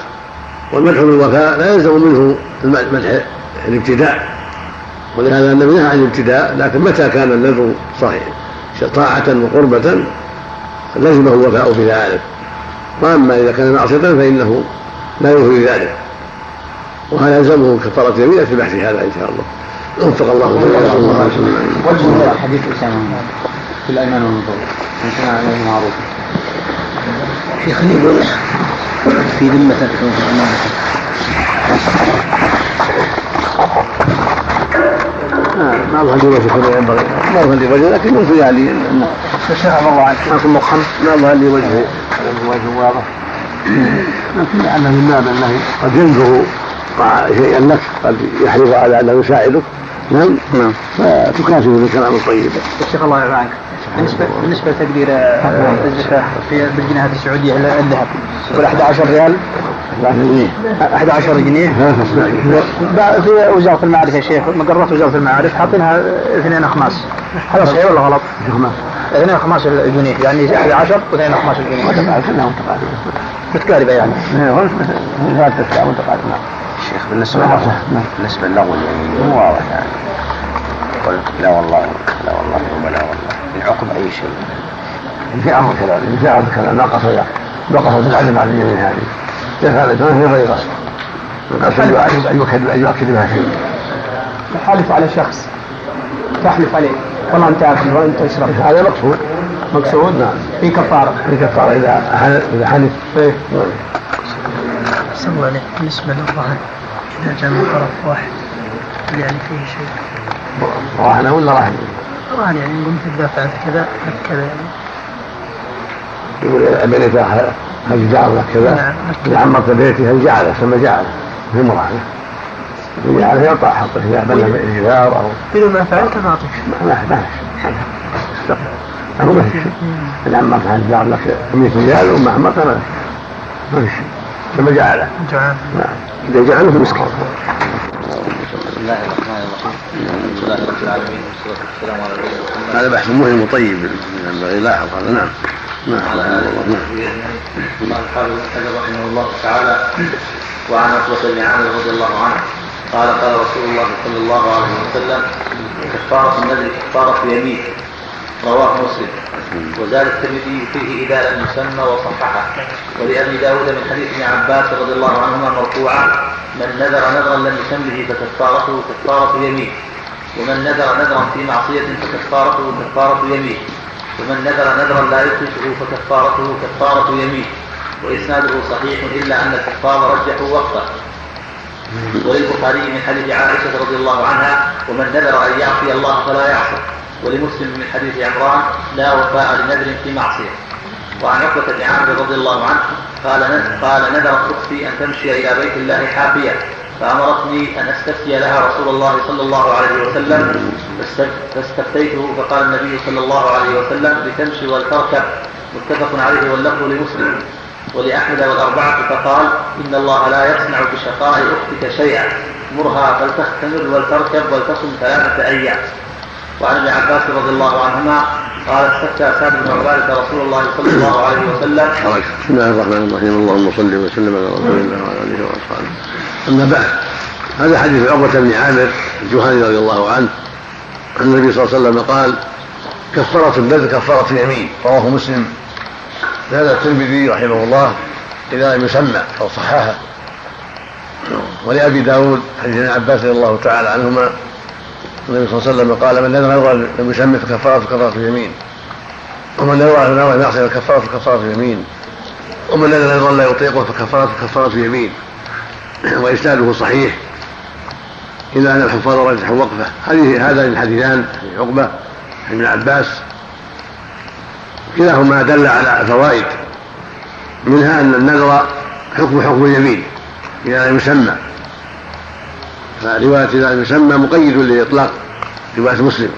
والمدح بالوفاء لا يلزم منه المدح الابتداء. ولهذا النبي نهى عن الابتداء لكن متى كان النذر صحيح؟ طاعة وقربة لزمه الوفاء في ذلك. وأما إذا كان معصية فإنه لا يوفي ذلك. وهذا يلزمه كفارة يمين في بحث هذا إن شاء الله. وفق الله صلى الله عليه وسلم وجه حديث اسامه في الأيمان والنذور من كان عليه معروف. شيخ يقول في ذمة وفي أمانة ما ظهر لي وجه ينبغي. ما ظهر لي وجه لكن يوفي يعني الله عنك اكون مقحم ما ظهر لي وجه وجه واضح. لكن لعله من باب انه قد ينذر شيئا لك قد يحرص على انه يساعدك. نعم؟ نعم. فتكافئ بالكلام الطيب. الشيخ الله يرضى عنك بالنسبة بالنسبة لتقدير الزكاة في بالجنيهات السعودية الذهب. يقول 11 ريال؟ 11 جنيه. في وزارة المعارف يا شيخ. مقرات وزارة المعارف حاطينها اثنين أخماس. هذا صحيح ولا غلط؟ اثنين أخماس الجنيه. يعني 11 واثنين أخماس الجنيه. متقاربة متقاربة يعني. شيخ بالنسبة له بالنسبة للأول يعني مو واضح يعني. يقول لا والله لا والله ولا والله. العقب أي شيء. في أمر كذلك في أمر كذلك ما قصد ما قصد العدم على اليمين هذه. يفعل في غير قصد القصد أن يؤكد أن يؤكد بها شيء تحلف على شخص. تحلف عليه. والله أنت اكل وأنت تشرب هذا مقصود. مقصود؟ نعم. في كفارة. في كفارة. إذا حلف إذا حلف. إيه. سوى عليه. بالنسبة للرهن. إذا من طرف واحد. هل يعني فيه شيء؟ رهن ولا رهن؟ رهن يعني نقول مثل إذا فعلت كذا كذا يعني. يقول بنيت هل جعل كذا؟ نعم. إذا عمرت بيتي هل جعله ثم جعله في مرهنه جعله يعطى حقه إذا بنى بالإيثار أو بدون ما فعلت ما أعطيك ما ما ما هو ما في شيء. إذا عمرت هل جعل لك 100 ريال وما عمرت ما ما في شيء. ثم جعله. جوعان نعم. إذا جعله في مسكين بسم الله الرحمن الرحيم الحمد لله رب العالمين والصلاه والسلام على نبينا محمد هذا بحث مهم وطيب. ينبغي يلاحظ هذا. نعم. نعم. نعم قال ابن حجر رحمه الله. تعالى وعن عقبه بن عامر رضي الله عنه قال قال رسول الله صلى الله عليه وسلم كفارة النذر كفارة يمين رواه مسلم. وزاد الترمذي فيه اذا لم يسمى وصححة. ولأبي داود من حديث ابن عباس رضي الله عنهما مرفوعا من نذر نذرا لم يسمه فكفارته كفارة يمين. ومن نذر نذرا في معصية فكفارته كفارة يمين. ومن نذر نذرا لا يخلفه فكفارته كفارة يمين. وإسناده صحيح إلا أن الكفار رجحوا وقته وللبخاري من حديث عائشة رضي الله عنها ومن نذر أن يعصي الله فلا يعصي. ولمسلم من حديث عمران لا وفاء لنذر في معصية. وعن عقبة بن عامر رضي الله عنه قال قال نذرت أختي أن تمشي إلى بيت الله حافية فأمرتني أن أستفتي لها رسول الله صلى الله عليه وسلم. فاستفتيته فقال النبي صلى الله عليه وسلم لتمشي ولتركب متفق عليه واللفظ لمسلم. ولأحمد والأربعة فقال إن الله لا يصنع بشقاء أختك شيئا. مرها فلتختمر ولتركب ولتصم ثلاثة أيام. وعن ابن عباس رضي الله عنهما قال استفتى سعد بن عبادة رسول الله صلى الله عليه وسلم. بسم الله الرحمن الرحيم. اللهم صل وسلم على رسول الله وعلى آله وأصحابه. أما بعد هذا حديث عقبة بن عامر الجهني رضي الله عنه. أن النبي صلى الله عليه وسلم قال كفارة البذل كفارة اليمين. رواه مسلم. هذا الترمذي رحمه الله اذا لم يسمى أو صححه. ولأبي داود حديث ابن عباس رضي الله تعالى عنهما النبي صلى الله عليه وسلم قال من نذر لم يسمى فكفارة كفاره اليمين. ومن نذر نذرا معصيه فكفاره كفارة اليمين. ومن نذر نذرا لا يطيقه فكفارة كفاره اليمين. [CLEARS THROAT] وإسناده صحيح. إلا أن الحفاظ رجحوا وقفه. هذه هذان الحديثان عقبة ابن عباس. كلاهما دل على فوائد. منها أن النذر حكم حكم اليمين. اذا لم يسمى. فرواية لم يسمى مقيد لإطلاق رواية مسلم.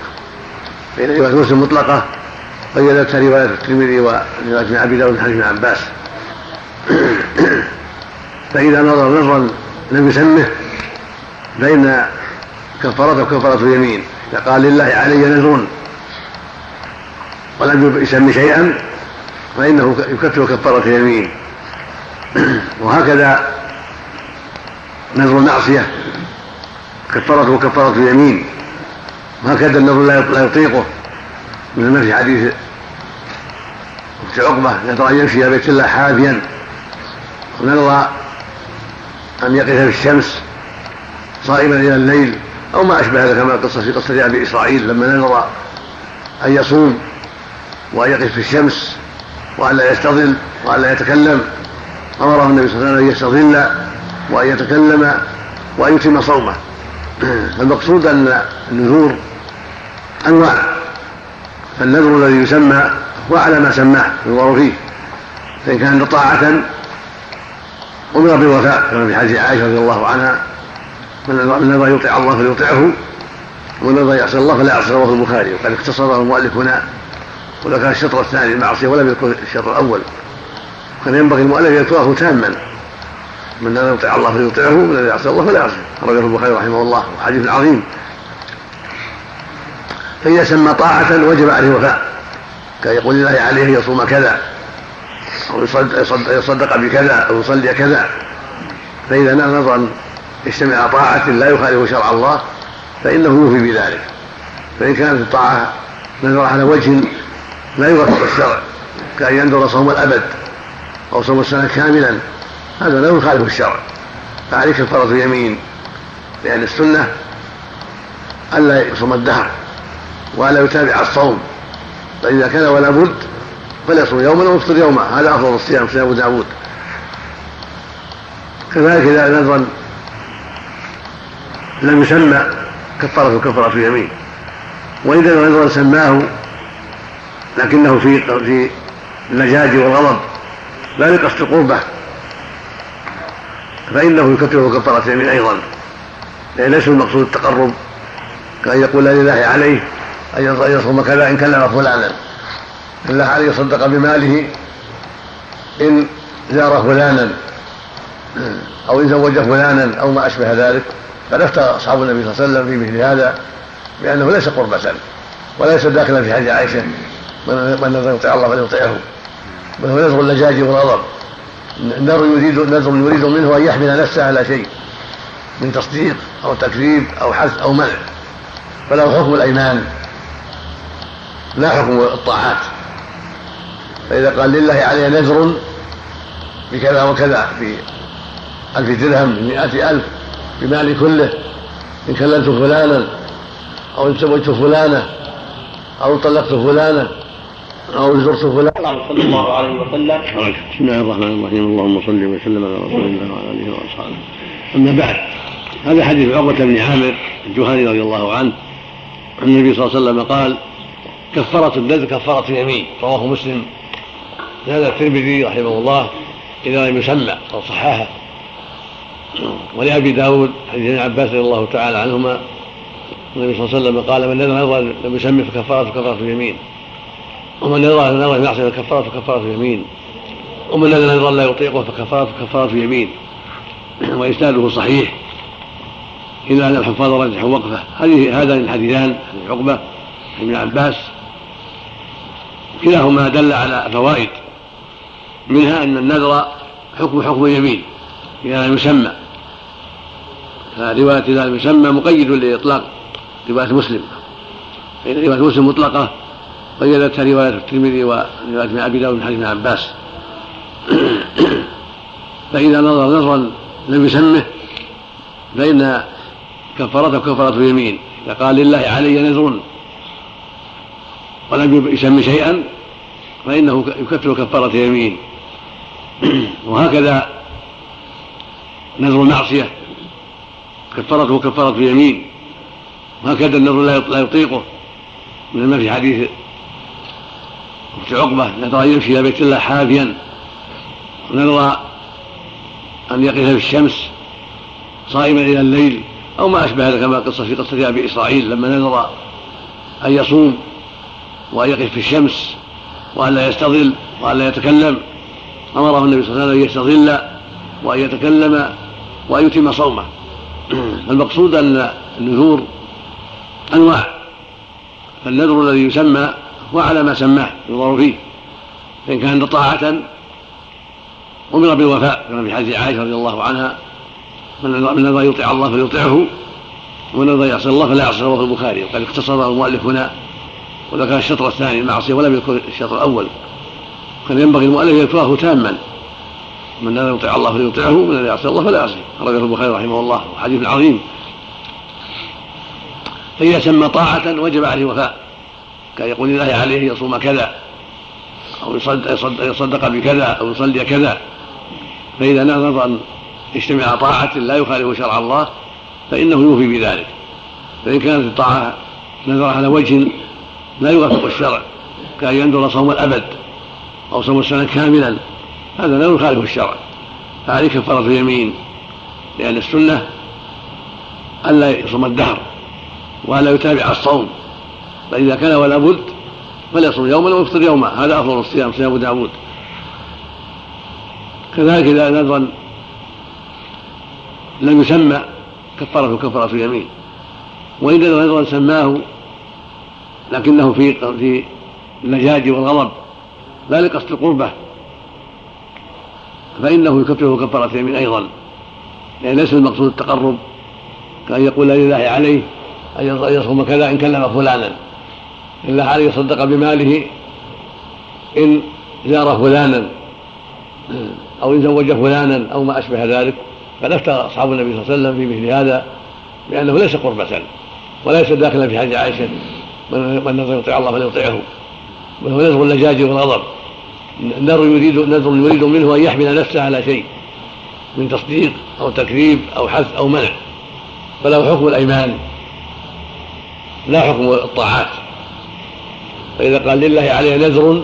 فإن رواية مسلم مطلقة قيدتها رواية الترمذي ورواية ابن أبي داود حديث ابن عباس. [COUGHS] فإذا نظر نظرا لم يسمه فإن كفارته كفارة اليمين. إذا قال لله علي نذر ولم يسمي شيئا فإنه يكفر كفارة اليمين. [COUGHS] وهكذا نذر المعصية. كفارته كفارة اليمين. وهكذا النذر لا يطيقه. مثل ما في حديث أخت عقبة نذر ان يمشي إلى بيت الله حافيا ونذر أن يقف في الشمس صائما إلى الليل. أو ما أشبه هذا كما قصة في قصة أبي إسرائيل لما نذر أن يصوم وأن يقف في الشمس وأن لا يستظل وأن لا يتكلم. أمره النبي صلى الله عليه وسلم أن يستظل وأن يتكلم وأن يتم صومه. [CLEARS THROAT] فالمقصود أن النذور أنواع. فالنذر الذي يسمى هو على ما سماه ينظر فيه. فإن كان طاعة أمر بالوفاء كما في حديث عائشة رضي الله عنها. من نذر يطيع الله فليطعه ومن نذر يعصي الله فلا يعصي رواه البخاري. وقد اختصره المؤلف هنا وذكر الشطر الثاني المعصيه ولم يذكر الشطر الأول. كان ينبغي المؤلف أن يذكره تاما. من لا يطيع الله فليطيعه ومن لا يعصي الله فلا يعصي. أخرجه البخاري رحمه الله وحديث عظيم. فإذا سمى طاعة وجب عليه وفاء. كان يقول لله عليه أن يصوم كذا أو يصدق بكذا أو يصلي كذا. فإذا نظر أن يجتمع طاعة لا يخالف شرع الله فإنه يوفي بذلك. فإن كانت الطاعة نذر على وجه لا يوافق الشرع كأن ينذر صوم الأبد أو صوم السنة كاملا. هذا لا يخالف الشرع. فعليك كفارة يمين لأن السنة ألا يصوم الدهر وألا يتابع الصوم. فإذا كان ولا بد فليصوم يوما ويفطر يوما. هذا أفضل الصيام صيام داود. كذلك إذا نذرا لم يسمى كفارة كفارة يمين وإذا نذرا سماه لكنه في في اللجاج والغضب لا لقصد قربه. فإنه يكفر كفارة يمين أيضا. لأن ليس المقصود التقرب. كأن يقول لله عليه أن يصوم كذا إن كلم فلانا لله عليه. يصدق بماله إن زار فلانا أو إن زوج فلانا أو ما أشبه ذلك. فلفت أصحاب النبي صلى الله عليه وسلم في مثل هذا بأنه ليس قربة وليس داخلا في حديث عائشة من يطيع الله فليطيعه. بل هو نذر اللجاج والغضب. النذر يريد نذر يريد منه أن يحمل نفسه على شيء من تصديق أو تكذيب أو حث أو منع. فله حكم الأيمان لا حكم الطاعات. فإذا قال لله علي نذر بكذا وكذا في ألف درهم بمئة ألف بمالي كله إن كلمت فلانا أو إن زوجت فلانة أو طلقت فلانة أو زرت فلانا صلى الله عليه وسلم. بسم الله الرحمن الرحيم. اللهم صل وسلم على رسول الله وعلى آله وأصحابه. أما بعد هذا حديث عقبة بن عامر الجهاني رضي الله عنه. عن النبي صلى الله عليه وسلم قال كفارة النذر كفارة يمين رواه مسلم. هذا الترمذي رحمه الله إذا لم يسمى أو صححه ولأبي داود حديث ابن عباس رضي الله تعالى عنهما. النبي صلى الله عليه وسلم قال من نذر نذرا لم يسمي فكفارة كفارة يمين ومن نذر نذرا معصية فكفارة كفارة يمين. ومن نذر نذرا لا يطيقه فكفارة كفارة يمين. [CLEARS THROAT] وإسناده صحيح. إلا أن الحفاظ رجحوا وقفه هذه هذان الحديثان حديث عقبة ابن عباس. كلاهما دل على فوائد. منها أن النذر حكم حكم يمين. إذا لم يسمى. فرواية إذا لم يسمى مقيد لإطلاق رواية مسلم. فإن رواية مسلم مطلقة. قيدتها رواية الترمذي ورواية ابن أبي داود من حديث ابن عباس. [CLEARS THROAT] فإذا نظر نظرا لم يسمه فإن كفارته كفارة يمين إذا قال لله علي نذر ولم يسم شيئا فإنه يكفر كفارة يمين [CLEARS THROAT] وهكذا نذر المعصية كفارته كفارة يمين وهكذا النذر لا يطيقه من ما في حديث عقبة نذر أن يمشي إلى بيت الله حافيا. ونذر أن يقف في الشمس صائما إلى الليل أو ما أشبه هذا كما قصة في قصة أبي إسرائيل لما نذر أن يصوم وأن يقف في الشمس وأن لا يستظل وأن لا يتكلم. أمره النبي صلى الله عليه وسلم أن يستظل وأن يتكلم وأن يتم صومه. [CLEARS THROAT] المقصود أن النذور أنواع. فالنذر الذي يسمى هو على ما سماه ينظر فيه فإن كان طاعة أمر بالوفاء كما في حديث عائشة رضي الله عنها من نذر يطيع الله فليطعه ومن نذر يعصي الله فلا يعصي. رواه البخاري وقد اختصر المؤلف هنا وذكر الشطر الثاني المعصية ولم يذكر الشطر الأول كان ينبغي المؤلف يذكره تاما من لا يطيع الله فليطيعه ومن لا يعصي الله فلا يعصي. أخرجه البخاري رحمه الله حديث عظيم. فإذا سمى طاعة وجب عليه وفاء. كان يقول الله عليه يصوم كذا أو يصدق بكذا أو يصلي كذا. فإذا نظر أن اجتمع طاعة لا يخالف شرع الله فإنه يوفي بذلك. فإن كانت الطاعة نذر على وجه لا يوافق الشرع كأن ينذر صوم الأبد أو صوم السنة كاملا هذا لا يخالف الشرع. فعليه كفارة يمين لأن السنة ألا يصوم الدهر وألا يتابع الصوم. فإذا كان ولا بد فليصوم يوما ويفطر يوما. هذا أفضل الصيام صيام داود. كذلك إذا نذرا لم يسمى كفارة كفارة يمين وإن نذرا سماه لكنه في في اللجاج والغضب. لا لقصد القربة. فإنه يكفره كفارة يمين أيضا. لأن ليس المقصود التقرب كأن يقول لله عليه أن يصوم كذا إن كلم فلانا. إلا عليه يصدق بماله إن زار فلانا أو إن زوج فلانا أو ما أشبه ذلك. قد أفتى أصحاب النبي صلى الله عليه وسلم في مثل هذا بأنه ليس قربة وليس داخلا في حج عائشة من نظر يطيع الله فليطيعه وهو نذر اللجاج والغضب النذر يريد نذر يريد منه أن يحمل نفسه على شيء من تصديق أو تكذيب أو حث أو منع. فله حكم الأيمان لا حكم الطاعات. فإذا قال لله عليه نذر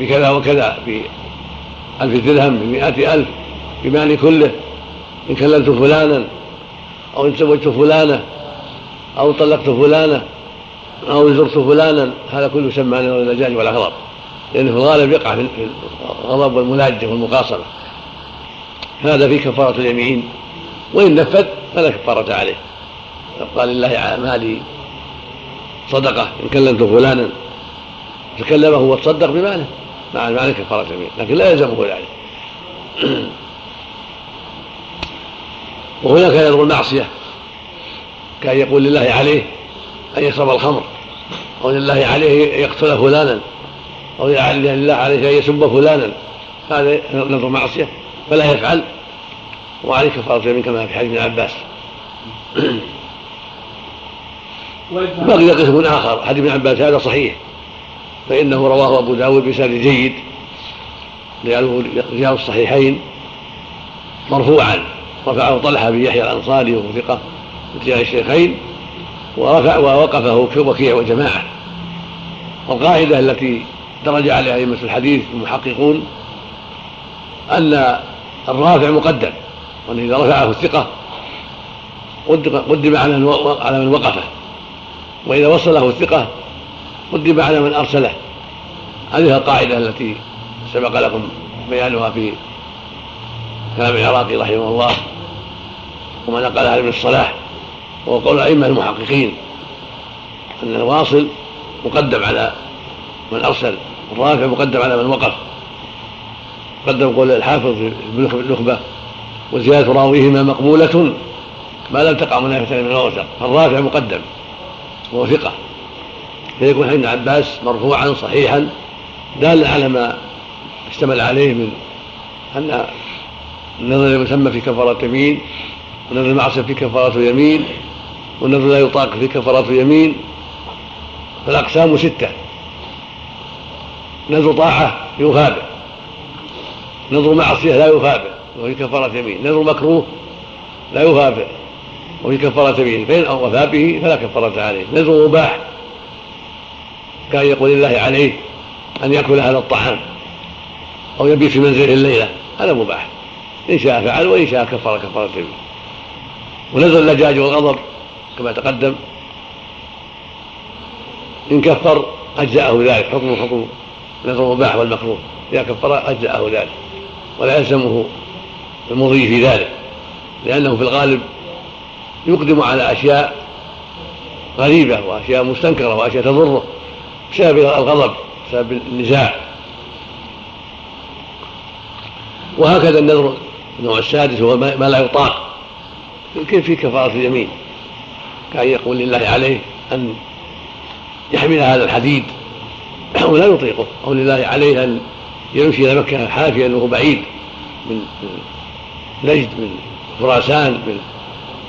بكذا وكذا بألف درهم بمائة ألف بمالي كله إن كلمت فلانا أو إن زوجت فلانة أو طلقت فلانة أو زرت فلانا هذا كله يسمى نذر الدجاج والأغضب لأنه في الغالب يقع في الغضب والملاجة والمقاصرة. هذا في كفارة اليمين وإن نفذ فلا كفارة عليه. قال لله مالي صدقة إن كلمت فلانا تكلمه وتصدق بماله. مع معنى كفارة اليمين لكن لا يلزمه ذلك. وهناك يذر المعصية كأن يقول لله عليه أن يشرب الخمر أو لله عليه أن يقتل فلانا أو لله عليه أن يسب فلانا. هذا نذر معصية فلا يفعل. وعليه كفارة يمين كما في حديث ابن عباس. بقي قسم آخر حديث ابن عباس هذا صحيح. فإنه رواه أبو داود بسند جيد رجال الصحيحين مرفوعا. رفعه طلحة بن يحيى الأنصاري وهو ثقة الشيخين ورفع ووقفه وكيع وجماعة. والقاعدة التي درج عليها أئمة الحديث المحققون أن الرافع مقدم وأن إذا رفعه الثقة قدم على من وقفه. وإذا وصله الثقة قدم على من أرسله. هذه القاعدة التي سبق لكم بيانها في كلام العراقي رحمه الله وما نقلها ابن الصلاح وهو قول الأئمة المحققين أن الواصل مقدم على من أرسل الرافع مقدم على من وقف. قدم قول الحافظ في النخبة وزيادة راويهما مقبولة ما لم تقع منافسة من الأوثق فالرافع مقدم. وهو ثقة فيكون حديث ابن عباس مرفوعا صحيحا دالا على ما اشتمل عليه من أن النظر يسمى في كفارة يمين ونذر المعصية في كفارة يمين والنذر لا يطاق في كفارة يمين. فالأقسام ستة. نذر طاعة يوفى به نذر معصية لا يوفى به وفي كفارة يمين. نذر مكروه لا يوفى به وفي كفارة يمين فإن وفى به فلا كفارة عليه. نذر مباح. كان يقول الله عليه أن يأكل هذا الطعام أو يبيت في منزله الليلة. هذا مباح. إن شاء فعل وإن شاء كفر كفارة يمين ونزل اللجاج والغضب كما تقدم. إن كفر أجزأه ذلك. حكم حكم. نذر المباح والمكروه. إذا كفر أجزأه ذلك. ولا يلزمه المضي في ذلك. لأنه في الغالب يقدم على أشياء غريبة وأشياء مستنكرة وأشياء تضره بسبب الغضب بسبب النزاع. وهكذا النذر النوع السادس هو ما لا يطاق. كيف في كفارة اليمين. كأن يقول لله عليه أن يحمل هذا الحديد. ولا يطيقه. أو لله عليه أن يمشي إلى مكة حافيا وهو بعيد من نجد من خراسان من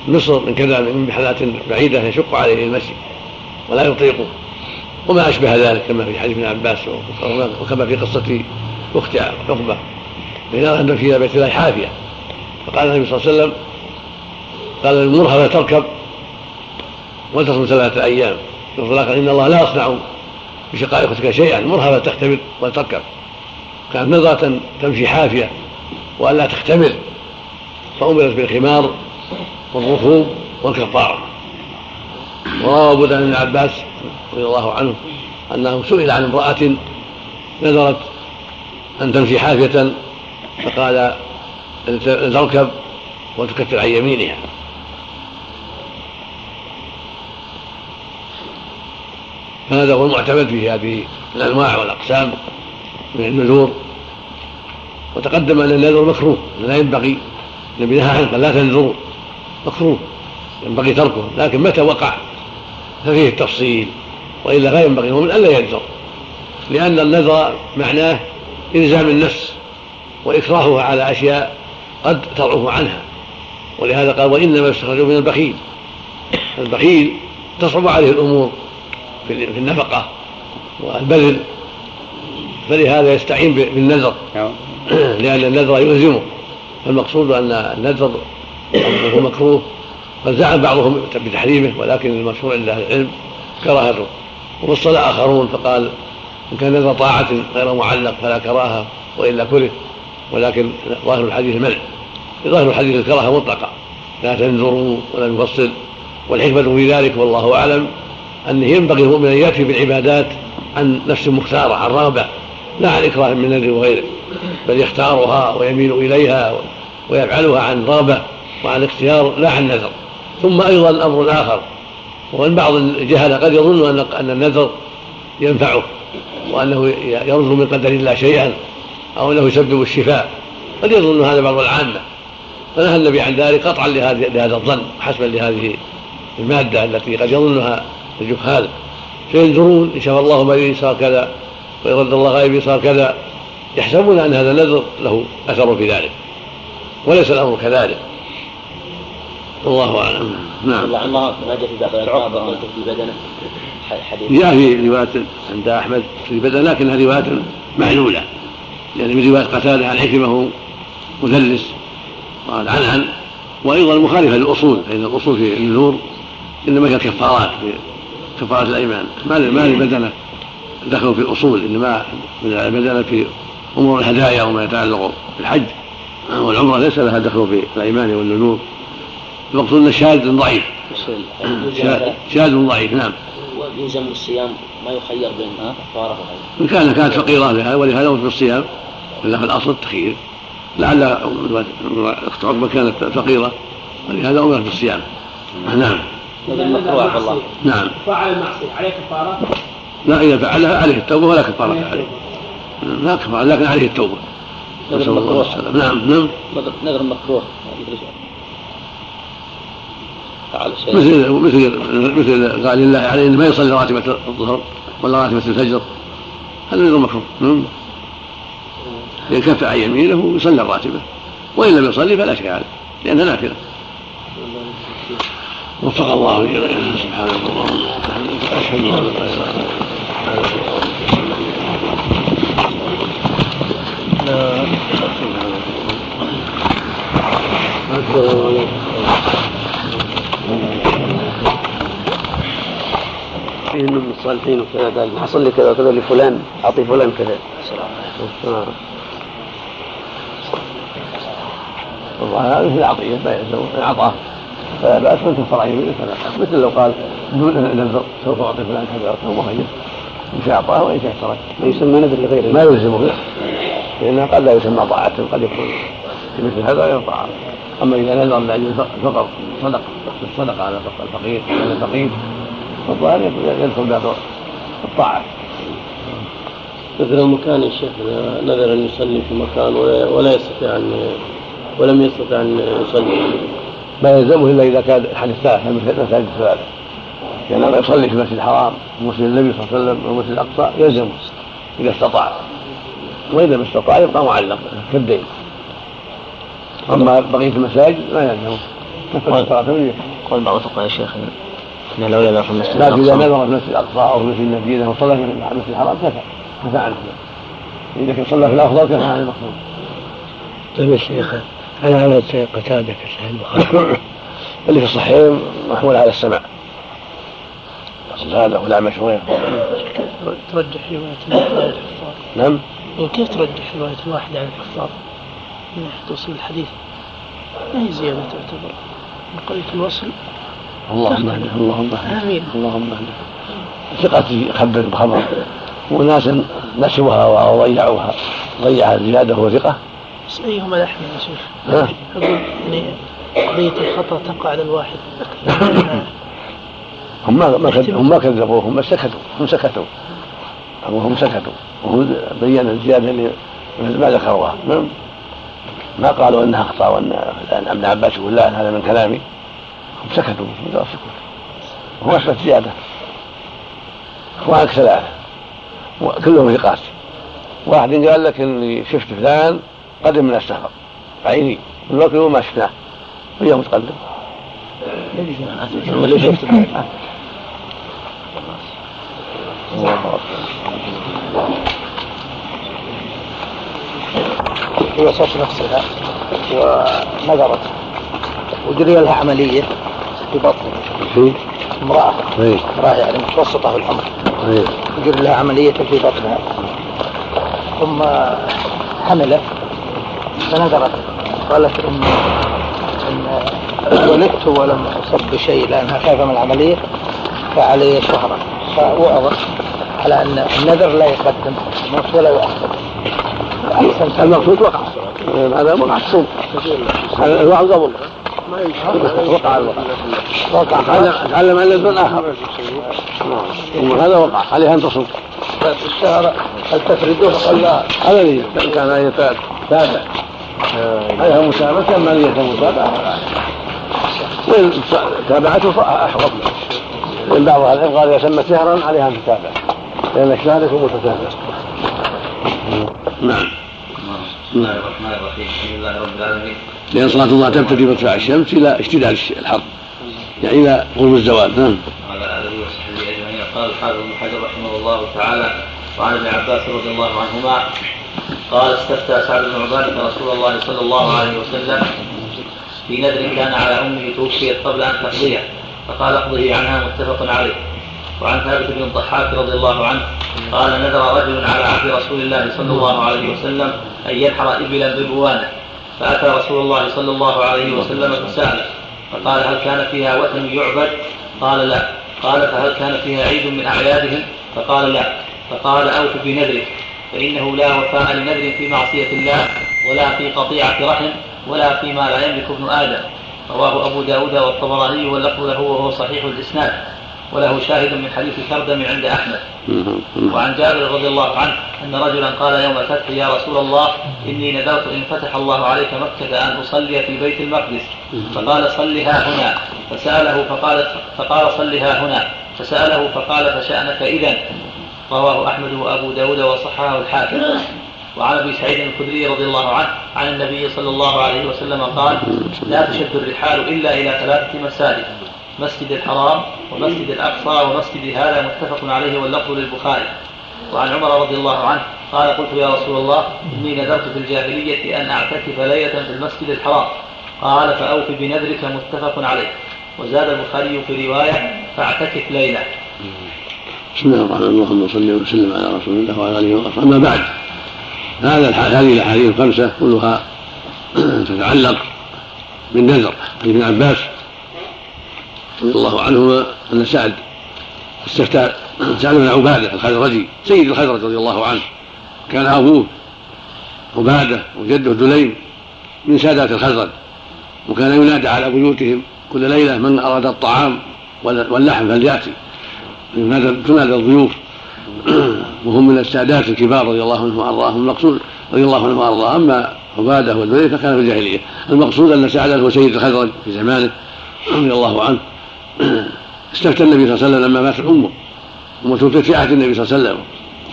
مصر من كذا من بحلات بعيدة يشق عليه المشي ولا يطيقه وما أشبه ذلك كما في حديث ابن عباس وكما في قصة أخت عقبة. حين أن في بيت الله حافية. فقال النبي صلى الله عليه وسلم قال المرهبة تركب وتصوم ثلاثة أيام. قال إن الله لا يصنع بشقائقتك شيئا. مرهبة تختبر وتركب. كانت نظرة تمشي حافية وألا تختمر فأمرت بالخمار والركوب والكفارة وروى أبو بن عباس رضي الله عنه أنه سئل عن امرأة نذرت أن تمشي حافية فقال تركب وتكفر عن يمينها. هذا هو المعتمد في هذه الأنواع والأقسام من النذور. وتقدم أن النذر مكروه لا ينبغي النبي نهى قال لا تنذروا. مكروه ينبغي تركه لكن متى وقع؟ ففيه التفصيل وإلا لا ينبغي المؤمن ألا ينذر لأن النذر معناه إلزام النفس وإكراهها على أشياء قد تضعف عنها. ولهذا قال وإنما يستخرج من البخيل. البخيل تصعب عليه الأمور في النفقة والبذل. فلهذا يستعين بالنذر. نعم. [CLEARS THROAT] لأن النذر يلزمه. فالمقصود أن النذر هو مكروه قد زعم بعضهم بتحريمه ولكن المشهور عند أهل العلم كراهته. وفصل آخرون فقال إن كان نذر طاعة غير معلق فلا كراهة وإلا كره. ولكن ظاهر الحديث المنع ظاهر الحديث الكراهة مطلقة. لا تنذروا ولا يفصل والحكمة في ذلك والله أعلم أنه ينبغي المؤمن أن يأتي بالعبادات عن نفس مختارة عن رغبة لا عن إكراه من نذر وغيره بل يختارها ويميل إليها ويفعلها عن رغبة. وعن اختيار لا عن نذر ثم أيضا أمر آخر وإن بعض الجهله قد يظن أن النذر ينفعه وأنه يرد من قدر الله شيئا أو أنه يسبب الشفاء. قد يظن هذا بعض العامة. فنهى النبي عن ذلك قطعا لهذا الظن حسبا لهذه المادة التي قد يظنها الجهال. فينذرون إن شاء الله مريض صار كذا ويرد الله غائب صار كذا يحسبون أن هذا النذر له أثر في ذلك. وليس الأمر كذلك. والله أعلم. نعم. الله الله ما جاء في بعض الالفاظ في بدنه. حديث. جاء في رواية عند أحمد في بدنه لكنها رواية معلولة. يعني من رواية قتادة عن حكمه هو مدلس قال عن عن وأيضا مخالفة للأصول فإن الأصول في النذور إنما هي كفارات كفارات الأيمان. ما ما للبدنه دخلوا في الأصول إنما البدنه في أمور الهدايا وما يتعلق بالحج. والعمرة ليس لها دخل في الأيمان والنذور. المقصود انه شاذ ضعيف. شاذ ضعيف نعم. يلزم الصيام ما يخير بين كفاره إن كان كانت فقيرة ولهذا هو في الصيام. الا في الأصل التخيير. لعل اخت عقبه كانت فقيرة ولهذا أمرت بالصيام. نعم. مكروه الله. نعم. فعل المعصية عليه كفارة؟ لا إذا فعلها عليه التوبة ولا كفارة عليه. لا كفارة لكن عليه التوبة. نسأل الله السلامة. نعم نعم. نذر مكروه مثل مثل مثل قال الله عليه أنه ما يصلي راتبة الظهر ولا راتبة الفجر. هذا نذر مكروه. نعم. يكف عن يمينه ويصلي الراتبة. وإن لم يصلي فلا شيء عليه لانها نافلة. وفق الله اليه سبحانه اللهم أشهد أن لا إله إلا الله فيه من الصالحين وكذا قال حصل لي كذا وكذا لفلان أعطي فلان كذا. هذا مثل العطية يلزم العطاء فلا بأس من كفر يمينه فلا باس مثل لو قال دون نذر سوف أعطي فلان كذا أو مهيئ ان شاء أعطاه وان شاء ترك ما يسمى نذر لغيره. ما يلزمه لأنه قد لا يسمى طاعة قد يكون في مثل هذا غير طاعة. أما إذا نذر لأجل الفقر صدق الصدقه على الفقير على الفقير. فالظاهر يدخل باب الطاعة. مثل المكان يا شيخ نذر أن يصلي في مكان ولا, ولا يستطيع ان ولم يستطع أن يصلي. ما يلزمه إلا إذا كان الحديث الثالث المساجد الثلاثه كان يصلي في المسجد الحرام ومسجد النبي صلى الله عليه وسلم والمسجد الأقصى يلزمه إذا استطاع. وإذا ما استطاع يبقى معلق كالدين أما بقية المساجد ما يلزمه. قول [LAUGHS] بعض الفقهاء يا شيخ. لو نذر في المسجد لكن اذا نذر في المسجد الأقصى أو في المسجد المدينة وصلى في المسجد الحرام كفى كفى عنه إذا كان صلى في الافضل كفى عن المقصود. طيب يا شيخ على على قتادة في صحيح البخاري. اللي في الصحيحين محمول على السمع هذا ولا مشهور ترجح رواية الواحد عن الحفاظ؟ نعم. كيف ترجح رواية الواحد عن الحفاظ؟ من ناحية توصيل الحديث. ما هي زيادة تعتبر؟ من قضية الوصل اللهم اهده اللهم اهده اللهم اهده ثقتي يخبر بخبر. وناس نسوها وضيعوها ضيع زيادة وثقة. بس أيهما الاحمل يا شيخ؟ أقول يعني قضية الخطأ تقع على الواحد. [COUGHS] هم ما ما هم ما كذبوه هم سكتوا هم سكتوا. هم سكتوا. وهم بين الزيادة اللي ما ذكروها. ما قالوا أنها اخطا وان ابن عباس يقول لا هذا من كلامي. سكتوا مجرد سكوت وهو اثبت زيادة. اخوانك ثلاثة كلهم ثقات. واحد قال لك إني شفت فلان قدم من السفر. عيني. والوقت ما شفناه. وياه متقدم اللي هي وصفت نفسها ونظرت وجري لها عملية في بطنها امرأة. امرأة يعني متوسطة في العمر. وجري لها عملية في بطنها. ثم حملت فنظرت قالت ان إن ولدت ولم أصب بشيء لانها خايفه من العملية. فعلي شهرا. فوعظت على أن النذر لا يقدم. موت ولا يؤخر. المقصود وقع. هذا وقع الصوم الوعظ قبل وقع الوقع وقع تعلم عن نذر اخر هذا وقع عليها ان تصوم الشهر هل تفرده فقال لا هذا اللي كان يتابع عليها متابعة كان مالية المتابعة وإن تابعته أحوط لأن بعض أهل العلم قال إذا سمت شهرا عليها أن تتابع لأن الشهر يكون متتابع نعم بسم الله الرحمن الرحيم الحمد لله رب العالمين لأن صلاة الله تبتدي بارتفاع الشمس إلى اشتداد الحر. يعني إلى غروب الزوال نعم. أجمعين قال الحافظ ابن حجر رحمه الله تعالى وعن ابن عباس رضي الله عنهما قال استفتى سعد بن عبادة رسول الله صلى الله عليه وسلم في نذر كان على أمه توفيت قبل أن تقضيه فقال اقضه عنها متفق عليه. وعن ثابت بن الضحاك رضي الله عنه قال نذر رجل على عهد رسول الله صلى الله عليه وسلم أن ينحر إبلا ببوانة. فأتى رسول الله صلى الله عليه وسلم فسأله فقال هل كان فيها وثن يعبد؟ قال لا قال فهل كان فيها عيد من أعيادهم؟ فقال لا فقال أوف بنذرك فإنه لا وفاء لنذر في معصية الله ولا في قطيعة رحم ولا فيما لا يملك ابن آدم رواه أبو داود والطبراني واللفظ له وهو صحيح الإسناد وله شاهد من حديث كردم عند أحمد. وعن جابر رضي الله عنه أن رجلا قال يوم الفتح يا رسول الله إني نذرت إن فتح الله عليك مكة أن أصلي في بيت المقدس. فقال صلها هنا. فسأله فقال فقال صلها هنا. فسأله فقال فشأنك إذا رواه أحمد وأبو داود وصححه الحاكم. وعن أبي سعيد الخدري رضي الله عنه عن النبي صلى الله عليه وسلم قال لا تشد الرحال إلا إلى ثلاثة مساجد. مسجد الحرام ومسجد الأقصى ومسجد هذا متفق عليه واللفظ للبخاري. وعن عمر رضي الله عنه قال قلت يا رسول الله إني نذرت في الجاهلية أن أعتكف ليلة في المسجد الحرام. قال فأوف بنذرك متفق عليه. وزاد البخاري في رواية فاعتكف ليلة. بسم الله الرحمن الرحيم. اللهم صل وسلم على رسول الله وعلى آله وصحبه أما بعد هذا هذه الأحاديث الخمسة كلها [CLEARS THROAT] تتعلق بالنذر. عن ابن عباس رضي الله عنهما أن سعد استفتى سعد بن عبادة الخزرجي سيد الخزرج رضي الله عنه. كان أبوه عبادة وجده دليم من سادات الخزرج وكان ينادى على بيوتهم كل ليلة من أراد الطعام واللحم فليأتي. تنادى الضيوف. [CLEARS THROAT] وهم من السادات الكبار رضي الله عنهم وأرضاهم. المقصود رضي الله عنهم وأرضاه. أما عبادة والبنين فكان في الجاهلية. المقصود أن سعد هو سيد الخزرج في زمانه رضي الله عنه. [CLEARS THROAT] استفتى النبي صلى الله عليه وسلم لما مات امه امه توفيت في عهد النبي صلى الله عليه وسلم.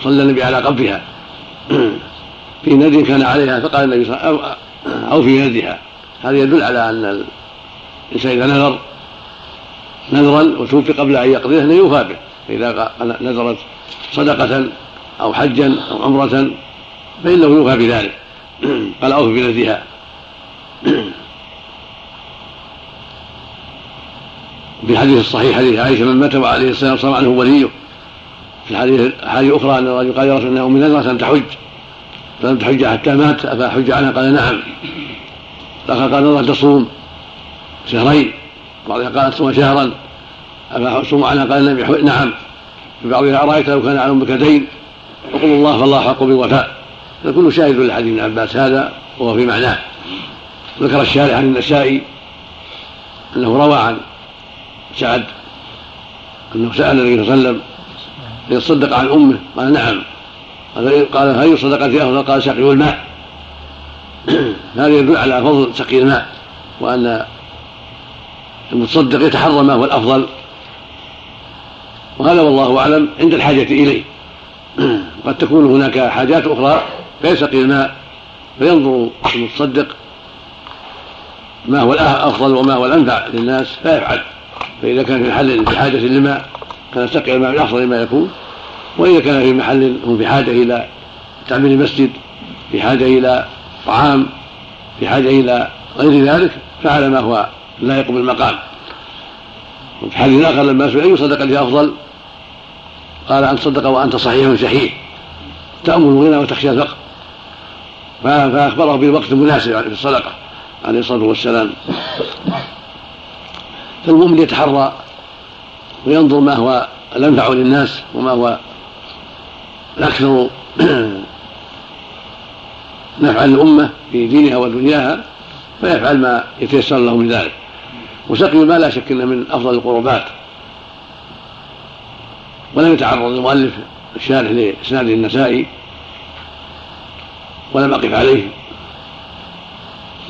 صلى النبي على قبرها. [CLEARS THROAT] في نذر كان عليها فقال النبي صلى الله عليه وسلم أو في نذرها هذا يدل على أن الإنسان إذا نذر نذرا وتوفي قبل أن يقضيه انه يوفى به. فإذا نذرت صدقة أو حجا أو عمره فإنه يوفى بذلك. [CLEARS THROAT] قال اوفي بنذرها في الحديث الصحيح حديث عائشة من مات وعليه السلام صام عنه وليه. في الحديث حديث أخرى أن الرجل قال يا رسول الله أمي نذرت ان تحج فلم تحج حتى مات افاحج عنها قال نعم. الآخر قال نذرت تصوم شهرين. بعضها قالت تصوم شهرا. افاصوم عنها قال نعم. في بعضها ارايت لو كان على أمك دين وقل الله فالله حق بالوفاء. فكل شاهد لحديث ابن عباس. هذا وهو في معناه. ذكر الشارع عن النسائي أنه روى عن سعد أنه سأل النبي صلى الله عليه وسلم ليتصدق عن أمه قال نعم. قال هل صدقة افضل قال سقي الماء. [CLEARS THROAT] هذا يدل على فضل سقي الماء وأن المتصدق يتحرى ما هو الأفضل. وهذا والله أعلم عند الحاجة إليه. [CLEARS THROAT] قد تكون هناك حاجات أخرى فيسقي الماء فينظر المتصدق ما هو الأفضل وما هو الأنفع للناس فيفعل فإذا كان في محل في حاجة للماء كان سقي الماء من أفضل ما يكون وإذا كان في محل هم في حاجة إلى تعمير المسجد في حاجة إلى طعام في حاجة إلى غير ذلك فعل ما هو لا يقوم بالمقام وفي حديث آخر لما سئل أي صدقة أفضل؟ قال أن تصدق وأنت صحيح شحيح. تأمل الغنى وتخشى الفقر. فأخبره بالوقت المناسب في الصدقة عليه الصلاة والسلام. فالمؤمن يتحرى وينظر ما هو الأنفع للناس وما هو الأكثر [CLEARS THROAT] نفعا للأمة في دينها ودنياها فيفعل ما يتيسر له من ذلك وسقي الماء لا شك انه من أفضل القربات. ولم يتعرض المؤلف الشارح لإسناده النسائي ولم أقف عليه.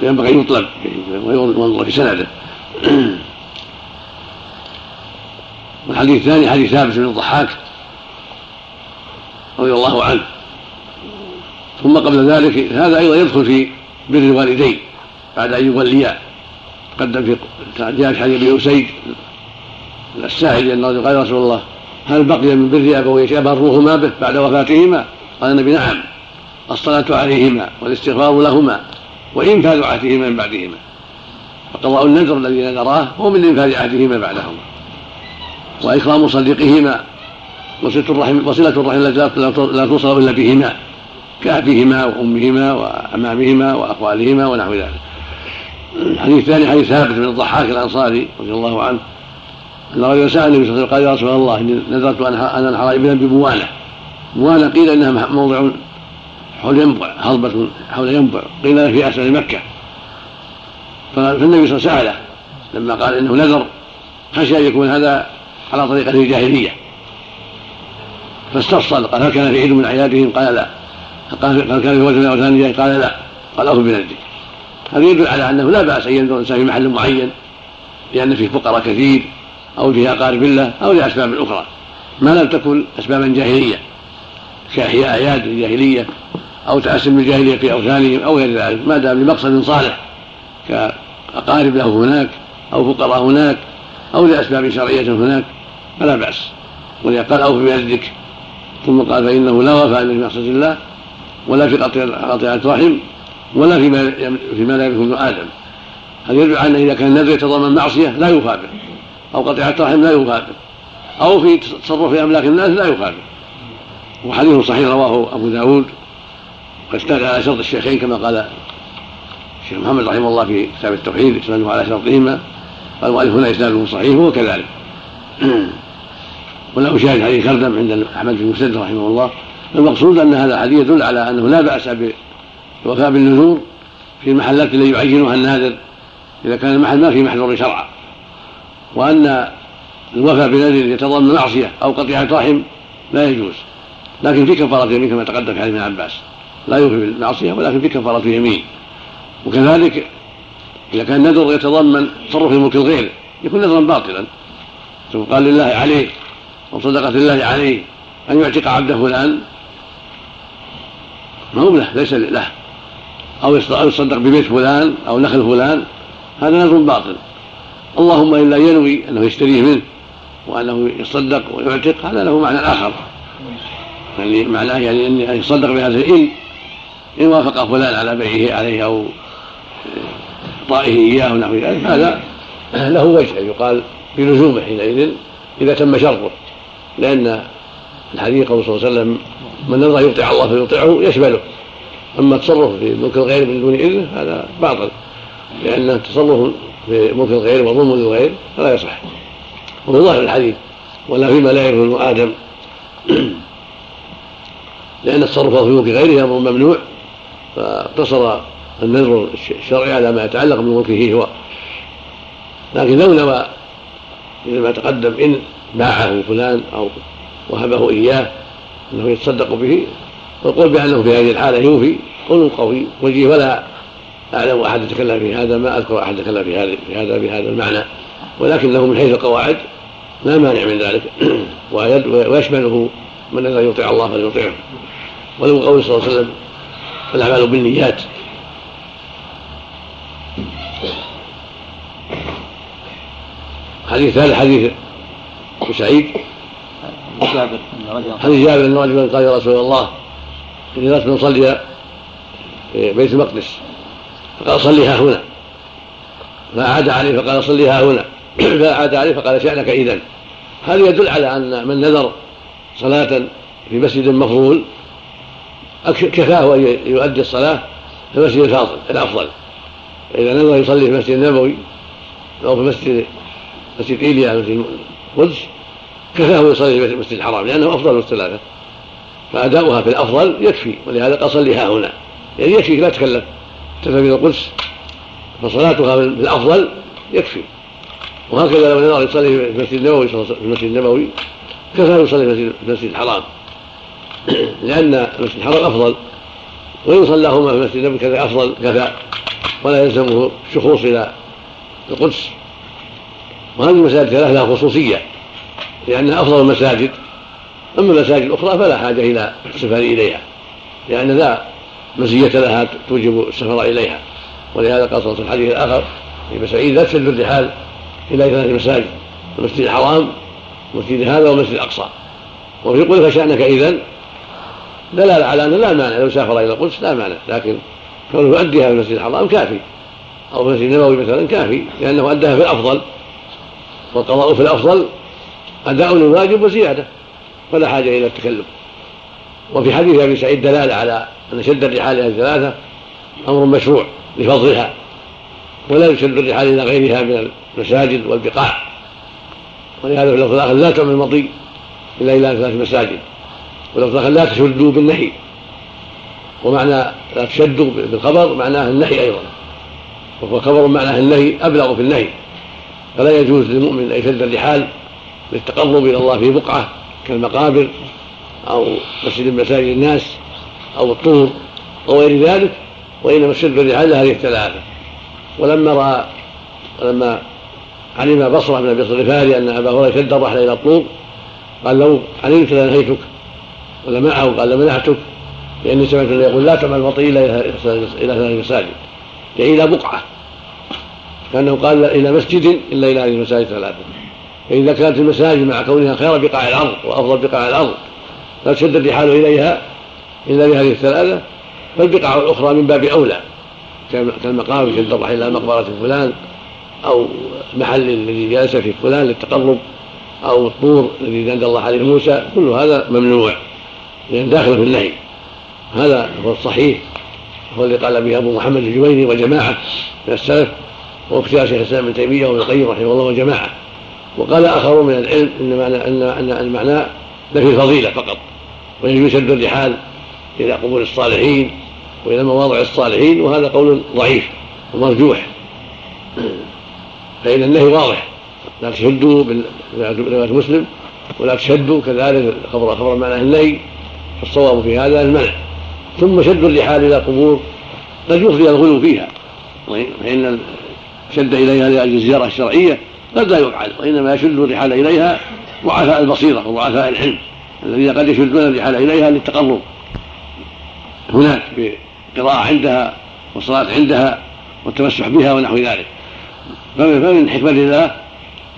ينبغي أن يطلب وينظر في سنده. [CLEARS THROAT] والحديث الثاني حديث ثابت بن الضحاك رضي الله عنه. ثم قبل ذلك هذا أيضا يدخل في بر الوالدين بعد أن يوليا تقدم في جاء في حديث أبي أسيد الساعدي انه قال يا رسول الله هل بقي من بر ابويك ابرهما به بعد وفاتهما؟ قال النبي نعم الصلاة عليهما والاستغفار لهما وإنفاذ عهدهما من بعدهما. فقضاء النذر الذي نذراه هو من إنفاذ عهدهما بعدهما. وإكرام صديقهما وصلة الرحم وصلة الرحم التي لا توصل إلا بهما كأبيهما وأمهما وأمامهما وأخوالهما ونحو ذلك. الحديث الثاني حديث ثابت بن الضحاك الأنصاري رضي الله عنه أن رجلا سأل النبي صلى الله عليه وسلم قال يا رسول الله إني نذرت أن أنحر إبلا ببوانة بوانة قيل إنها موضع حول ينبع هضبة حول ينبع قيل في أسفل مكة. فالنبي صلى الله عليه وسلم سأله لما قال إنه نذر خشي أن يكون هذا على طريقة الجاهلية. فاستفصل قال هل كان في عيد من أعيادهم قال لا. قال هل كان في وجه من أوثان قال لا. قال أوفوا بنذرك هذا يدل على أنه لا بأس أن ينذر الإنسان في محل معين لأن فيه فقراء كثير أو فيه أقارب الله أو لأسباب أخرى. ما لم تكن أسبابا جاهلية كأحياء أعياد الجاهلية أو تأسم بالجاهلية في أوثانهم أو غير ذلك. ما دام لمقصد صالح كأقارب له هناك أو فقراء هناك أو لأسباب شرعية هناك فلا بأس. ولذا قال أوف بيدك ثم قال فإنه لا وفاء في مقصد الله ولا في قطيعة رحم ولا فيما فيما لا يملك ابن آدم. هذا يدل على إذا كان النذر يتضمن معصية؟ لا يوفى أو قطيعة رحم لا يوفى أو في تصرف أملاك الناس لا يوفى وحديث صحيح رواه أبو داود. واستند على شرط الشيخين كما قال الشيخ محمد رحمه الله في كتاب التوحيد اسناده على شرطهما. قال هنا إسناده صحيح وهو كذلك [CLEARS THROAT] وله شاهد حديث خردم عند أحمد بن مسدد رحمه الله. المقصود أن هذا الحديث يدل على أنه لا بأس بالوفاء بالنذور في المحلات التي يعينها الناذر إذا كان المحل ما فيه محذور شرعا وأن الوفاء بنذر يتضمن معصية أو قطيعة رحم لا يجوز. لكن في كفارة يمين كما تقدم في حديث ابن عباس. لا يوفي بالمعصية ولكن في كفارة يمين. وكذلك إذا كان نذر يتضمن تصرف الملك الغير يكون نذرا باطلا. ثم قال لله عليه أو صدقه الله عليه أن يعتق عبده فلان ما هو له ليس له. أو يصدق ببيت فلان أو نخل فلان. هذا نذر باطل. اللهم إلا ينوي أنه يشتريه منه وأنه يصدق ويعتق هذا له معنى آخر. يعني معناه يعني أن يصدق بهذا ان إن وافق فلان على بيعه عليه أو إعطائه إياه ونحو ذلك هذا له وجه يقال بلزومه حينئذ إذا تم شرطه. لأن الحديث قول صلى الله عليه وسلم من نظر يطيع الله فيطيعه يشمله. أما التصرف في ملك الغير من دون إذنه هذا باطل لأن التصرف في ملك الغير وظلم للغير فلا يصح وهو ظاهر الحديث ولا فيما لا يعرف آدم. [CLEARS THROAT] لأن التصرف في ملك غيره أمر ممنوع فاقتصر النذر الشرعي على ما يتعلق بملكه هو. لكن لو نوى مثل ما تقدم إن باعه فلان أو وهبه إياه أنه يتصدق به والقول بأنه في هذه الحالة يوفي قول قوي وجيه ولا أعلم أحد يتكلم في هذا ما أذكر أحد يتكلم في هذا في هذا بهذا المعنى. ولكنه من حيث القواعد لا مانع من ذلك. [CLEARS THROAT] ويشمله من الذي يطيع الله فليطيعه. ولو قول صلى الله عليه وسلم الأعمال بالنيات. حديث هذا حديث ابو سعيد. حديث جابر ان رجلا قال يا رسول الله إني نصلي في بيت المقدس فقال صلي ها هنا. فأعاد عليه فقال صلي ها هنا. [CLEARS THROAT] فأعاد عليه فقال شأنك إذا هذا يدل على أن من نذر صلاة في مسجد مفضول؟ كفاه أن يؤدي الصلاة في المسجد الفاضل الأفضل. فإذا نذر يصلي في المسجد النبوي أو في مسجد مسجد إيليا مسجد القدس كفاه يصلي في المسجد الحرام؟ لأنه أفضل من الثلاثة. فأداؤها في الأفضل يكفي ولهذا صلي ها هنا. يعني يكفي لا تكلف تكفي القدس فصلاتها في الأفضل يكفي. وهكذا لو نظر يصلي في المسجد النبوي في المسجد النبوي كفى يصلي في المسجد الحرام؟ [CLEARS THROAT] لأن المسجد الحرام أفضل. وإن صلاهما في المسجد النبوي كذا أفضل كفى ولا يلزمه شخوص إلى القدس. وهذه المساجد الثلاث لها خصوصية. لانها أفضل المساجد أما المساجد الأخرى فلا حاجة إلى السفر إليها لأن لا مزية لها توجب السفر إليها. ولهذا قال صلى الحديث الآخر ابن سعيد لا تشد الرحال إلى ثلاث مساجد المسجد الحرام والمسجد هذا والمسجد الأقصى. وفي قول فشأنك اذا دلالة على ان لا مانع لو سافر إلى القدس لا مانع لكن كونه يؤديها في المسجد الحرام كافي. أو في المسجد النبوي مثلا كافي لأنه اداها في الأفضل والقضاء في الأفضل اداء الواجب وزيادة فلا حاجة إلى التكلف وفي حديث أبي سعيد دلالة على أن شد الرحال إلى الثلاثة أمر مشروع لفضلها ولا يشد الرحال إلى غيرها من المساجد والبقاع. ولهذا في اللفظ الآخر لا تعمل المطي إلا إلى ثلاث مساجد. واللفظ لا تشدوا بالنهي ومعنى لا تشدوا بالخبر معناه النهي أيضا. وهو خبر معناه النهي أبلغ في النهي. فلا يجوز للمؤمن أن يشد الرحال للتقرب إلى الله في بقعة كالمقابر أو مسجد من مساجد الناس أو الطور أو غير ذلك وإنما الشد الرحال هذه الثلاثة. ولما رأى ولما علم بصرة من أبي الغفاري أن أبا هريرة شد الرحل إلى الطور قال لو علمت لنهيتك ولا معه قال لمنعتك لأني سمعت يقول لا تعمل المطي إلى إلى ثلاث مساجد يعني إلى بقعة. كأنه قال إلى مسجد إلا إلى هذه المساجد ثلاثة فإذا كانت المساجد مع كونها خير بقاع الأرض وأفضل بقاع الأرض لا تشد الرحال إليها إلا بهذه الثلاثة فالبقع الأخرى من باب أولى كالمقام شد الرحل إلى مقبرة فلان أو المحل الذي جلس فيه فلان للتقرب أو الطور الذي نادى الله عليه موسى كل هذا ممنوع لأن داخل في النهي. هذا هو الصحيح هو الذي قال به أبو محمد الجويني وجماعة من السلف واختيار شيخ الإسلام ابن تيمية وابن القيم رحمه الله وجماعة وقال آخرون من العلم إن معنى أن المعنى لفي الفضيلة فقط ويجوز يشد الرحال إلى قبور الصالحين وإلى مواضع الصالحين وهذا قول ضعيف ومرجوح. فإن النهي واضح لا تشدوا برواية مسلم ولا تشدوا كذلك خبر خبر معناه النهي فالصواب في هذا المنع. ثم شد الرحال إلى قبور قد يفضي الغلو فيها. فإن شد إليها لأجل الزيارة الشرعية قد لا يفعل وإنما يشد الرحال إليها ضعفاء البصيرة وضعفاء الحلم الذين قد يشدون الرحال إليها للتقرب هناك بقراءة عندها والصلاة عندها والتمسح بها ونحو ذلك. فمن حكمة الله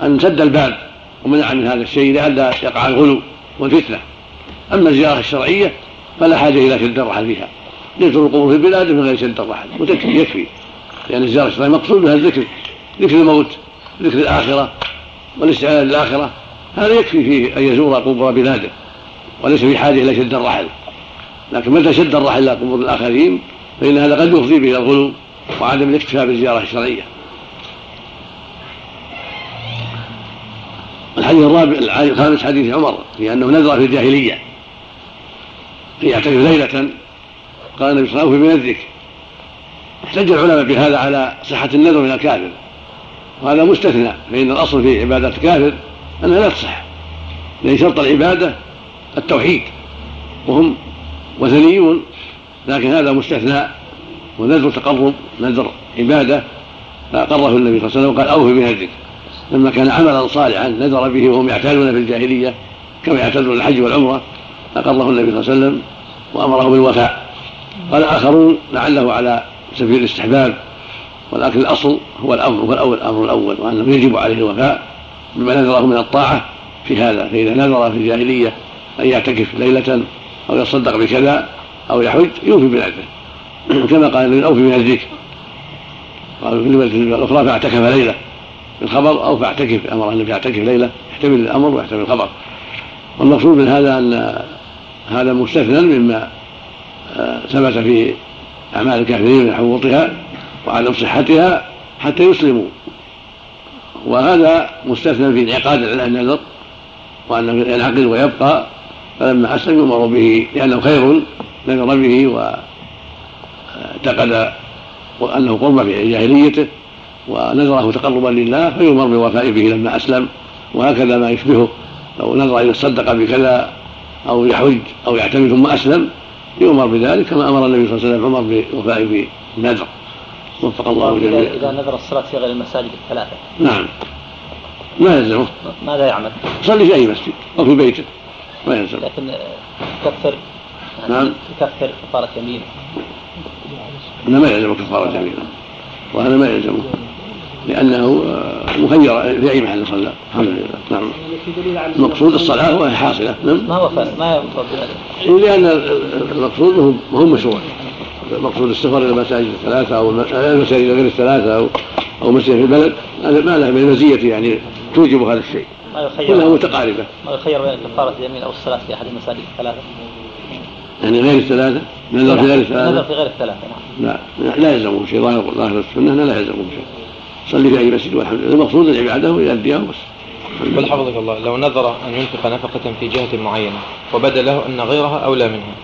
أن سد الباب ومنع من هذا الشيء لئلا يقع الغلو والفتنة. أما الزيارة الشرعية فلا حاجة إلى شد الرحل فيها يزور القبور في البلاد من غير شد الرحل وتكفي يكفي. لأن الزيارة الشرعية مقصود بها الذكر ذكر الموت. ذكر الآخرة والاستعداد للآخرة هذا يكفي فيه أن يزور قبور بلاده وليس في حاجة إلى شد الرحل. لكن متى شد الرحل إلى قبور الآخرين فإن هذا قد يفضي به الغلو وعدم الاكتفاء بالزيارة الشرعية. الحديث الرابع الخامس حديث عمر في أنه نذر في الجاهلية. ان يعتكف ليلة قال النبي صلى الله عليه وسلم في احتج العلماء بهذا على صحة النذر من الكافر. وهذا مستثنى فإن الأصل في عبادة الكافر أنها لا تصح لأن شرط العبادة التوحيد وهم وثنيون لكن هذا مستثنى ونذر تقرب نذر عبادة فأقره النبي صلى الله عليه وسلم وقال أوفي بنذرك لما كان عملا صالحا نذر به وهم يعتادون في الجاهلية كما يعتادون الحج والعمرة أقره النبي صلى الله عليه وسلم وأمره بالوفاء. قال آخرون لعله على سبيل الاستحباب ولكن الأصل هو الامر هو الأول الأمر الأول وانه يجب عليه الوفاء بما نذره من الطاعة في هذا فإذا نذر في الجاهلية أن يعتكف ليلة أو يصدق بكذا أو يحج يوفي بنذره [CLEARS THROAT] كما قال النبي اوفي بنذرك قالوا في الرواية الأخرى فاعتكف ليلة بالخبر أو فاعتكف أمر النبي يعتكف ليلة يحتمل الأمر ويحتمل الخبر. والمقصود من هذا أن هذا مستثنى مما آه، ثبت في أعمال الكافرين من حوطها وعدم صحتها حتى يسلموا. وهذا مستثنى في انعقاد النذر وانه ينعقد ويبقى فلما أسلم يؤمر به لأنه خير نذر به واعتقد وانه قرب في جاهليته ونذره تقربا لله فيؤمر بالوفاء به لما أسلم وهكذا ما يشبهه. لو نذر ان يتصدق بكذا أو يحج أو يعتمد ثم أسلم يؤمر بذلك كما أمر النبي صلى الله عليه وسلم عمر بالوفاء بالنذر وفق الله جميعا إذا نذر الصلاة في غير المساجد الثلاثة. نعم. ما يلزمه. ماذا يعمل؟ يصلي في أي مسجد؟ أو في بيته. ما يلزم لكن يكفر. نعم. يكفر كفارة يمين ما يلزم كفارة يمين وهذا ما يلزمه. لأنه آه، مخير في أي محل صلى. الحمد لله. نعم. المقصود الصلاة وهي حاصلة. نعم. ما هو ما لأن المقصود ما هو مشروع. مقصود السفر إلى المساجد الثلاثة أو المساجد غير الثلاثة أو أو مسجد في البلد هذا ما له من مزية يعني توجب هذا الشيء. كلها متقاربة. ما يخير بين كفارة اليمين أو الصلاة في أحد المساجد الثلاثة؟ يعني غير الثلاثة؟ نذر في غير الثلاثة؟ نذر في غير الثلاثة نعم. لا لا يلزمه شيء ظاهر ظاهر السنة لا يلزمه شيء. صلي في أي مسجد والحمد لله. المقصود العبادة ويؤديها بس. بل حفظك الله لو نذر أن ينفق نفقة في جهة معينة وبدا له أن غيرها أولى منها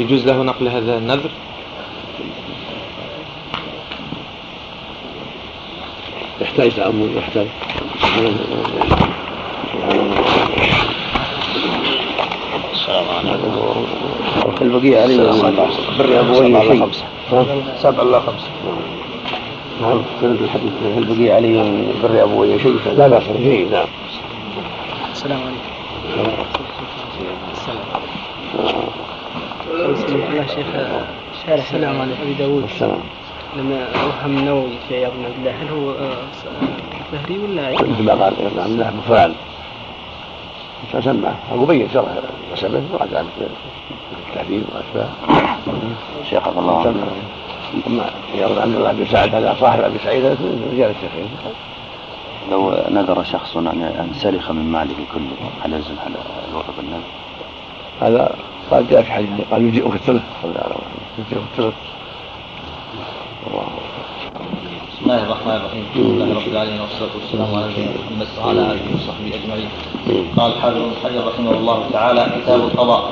يجوز له نقل هذا النذر؟ يحتاج تأمل يحتاج. البقية علي. بر أبوي خمسة. سبع الله خمسة. نعم. سند الحديث. البقية علي بر أبوي شيء لا بأس به نعم السلام عليكم. الله شيخ شارح السلام على أبي داوود السلام لما اوهم النووي في عياض بن عبد الله هل هو ظهري ولا مثل ما قال عبد الله فلان. فسمى أبو بين شرح وبعد ذلك التعديل وأشباه شيخ الله عنه. ثم عبد الله بن سعد هذا صاحب أبي سعيد رجال الشيخين. لو نذر شخص أن سلخ من ماله كله هل يلزم على الوضع بالنذر؟ هذا قال جاء في حديث قال يجيئك الثلث. يجيئك الثلث الله بسم الله الرحمن الرحيم. الحمد لله رب العالمين والصلاة والسلام على نبينا محمد وعلى آله وصحبه أجمعين. قال حافظ بن حجر رحمه الله تعالى كتاب القضاء.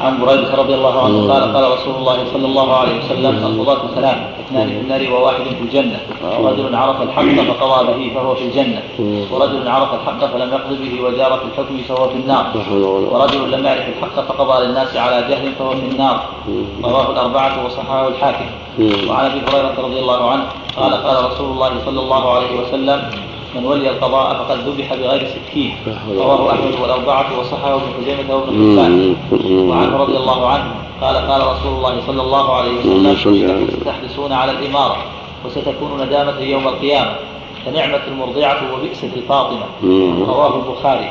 عن بريدة رضي الله عنه قال قال رسول الله صلى الله عليه وسلم القضاة ثلاث اثنان في النار وواحد في الجنة. رجل عرف الحق فقضى به فهو في الجنة. ورجل عرف الحق فلم يقض به وجار في الحكم فهو في النار. ورجل لم يعرف الحق فقضى للناس على جهل فهو في النار. رواه الأربعة وصححه الحاكم. وعن أبي هريرة رضي الله عنه قال قال رسول الله صلى الله عليه وسلم من ولي القضاء فقد ذبح بغير سكين رواه أحمد والأربعة وصححه ابن خزيمة وابن حبان. وعنه رضي الله عنه. قال قال رسول الله صلى الله عليه وسلم تحدثون على الإمارة وستكون ندامة يوم القيامة. فنعمة المرضعة وبئست الفاطمة. رواه البخاري.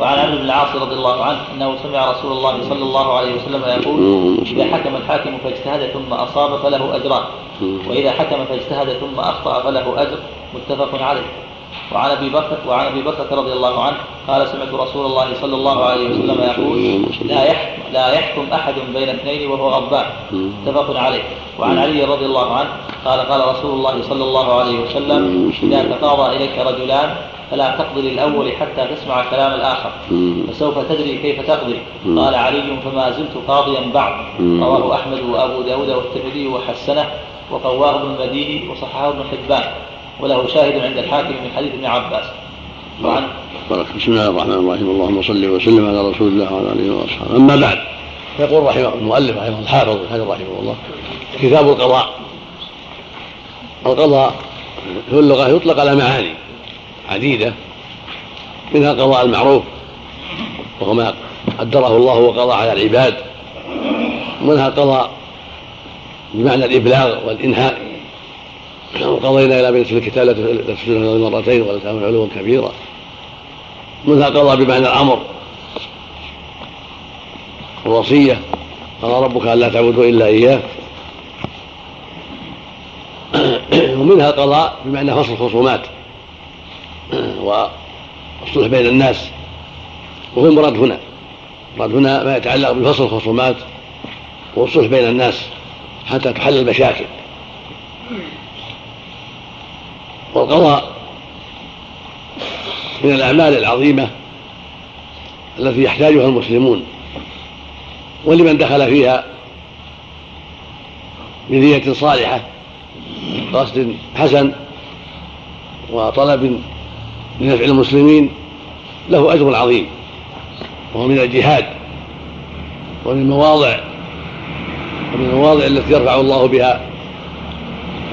وعن عمرو بن العاص رضي الله عنه أنه سمع رسول الله صلى الله عليه وسلم يقول إذا حكم الحاكم فاجتهد ثم أصاب فله اجران وإذا حكم فاجتهد ثم أخطأ فله أجر متفق عليه. وعن أبي بكر وعن أبي بكر رضي الله عنه قال سمعت رسول الله صلى الله عليه وسلم يقول لا يحكم لا يحكم أحد بين اثنين وهو غضبان متفق عليه. وعن علي رضي الله عنه قال قال رسول الله صلى الله عليه وسلم إذا تقاضى إليك رجلان فلا تقضي للاول حتى تسمع كلام الآخر. فسوف تدري كيف تقضي قال علي فما زلت قاضيا بعد. رواه أحمد وأبو داود والترمذي وحسنه وقواه ابن المديني وصححه ابن حبان. وله شاهد عند الحاكم من حديث ابن عباس. وعن بسم الله الرحمن الرحيم. اللهم صل وسلم على رسول الله وعلى آله وأصحابه. أما بعد يقول رحمه المؤلف رحمه الحافظ رحمه الله كتاب القضاء. القضاء في اللغة يطلق على معاني. عديدة منها قضاء المعروف وهو ما قدره الله وقضى على العباد ومنها قضاء بمعنى الإبلاغ والإنهاء. وقضينا إلى بنت في الكتاب لا تفسدون مرتين ولا علوا كبيرا منها قضى بمعنى الأمر الوصية قضى ربك ألا تعبدوا إلا إياه. [CLEARS THROAT] ومنها قضاء بمعنى فصل الخصومات. [CLEARS THROAT] والصلح بين الناس. وهو المراد هنا. المراد هنا ما يتعلق بفصل الخصومات والصلح بين الناس حتى تحل المشاكل. والقضاء من الأعمال العظيمة التي يحتاجها المسلمون ولمن دخل فيها بنية صالحة قصد حسن وطلب لنفع المسلمين له أجر عظيم وهو من الجهاد ومن المواضع ومن المواضع التي يرفع الله بها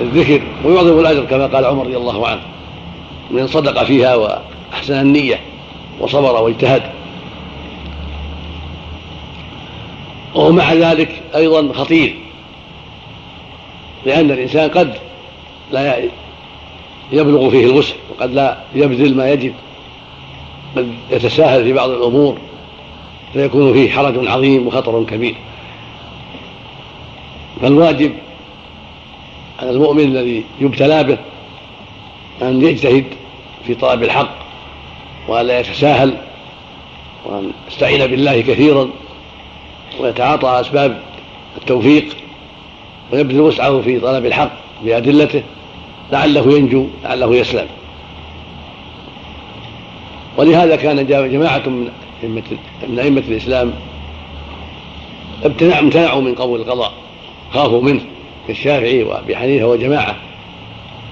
الذكر ويعظم الأجر كما قال عمر رضي الله عنه من صدق فيها وأحسن النية وصبر واجتهد. ومع ذلك أيضا خطير لأن الإنسان قد لا يبلغ فيه الوسع وقد لا يبذل ما يجب. قد يتساهل في بعض الأمور فيكون فيه حرج عظيم وخطر كبير. فالواجب على المؤمن الذي يبتلى به أن يجتهد في طلب الحق وألا يتساهل وأن يستعين بالله كثيرا ويتعاطى أسباب التوفيق ويبذل وسعه في طلب الحق بأدلته. لعله ينجو لعله يسلم. ولهذا كان جماعة من أئمة من أئمة الإسلام امتنعوا من قبول القضاء خافوا منه كالشافعي وأبي حنيفة وجماعة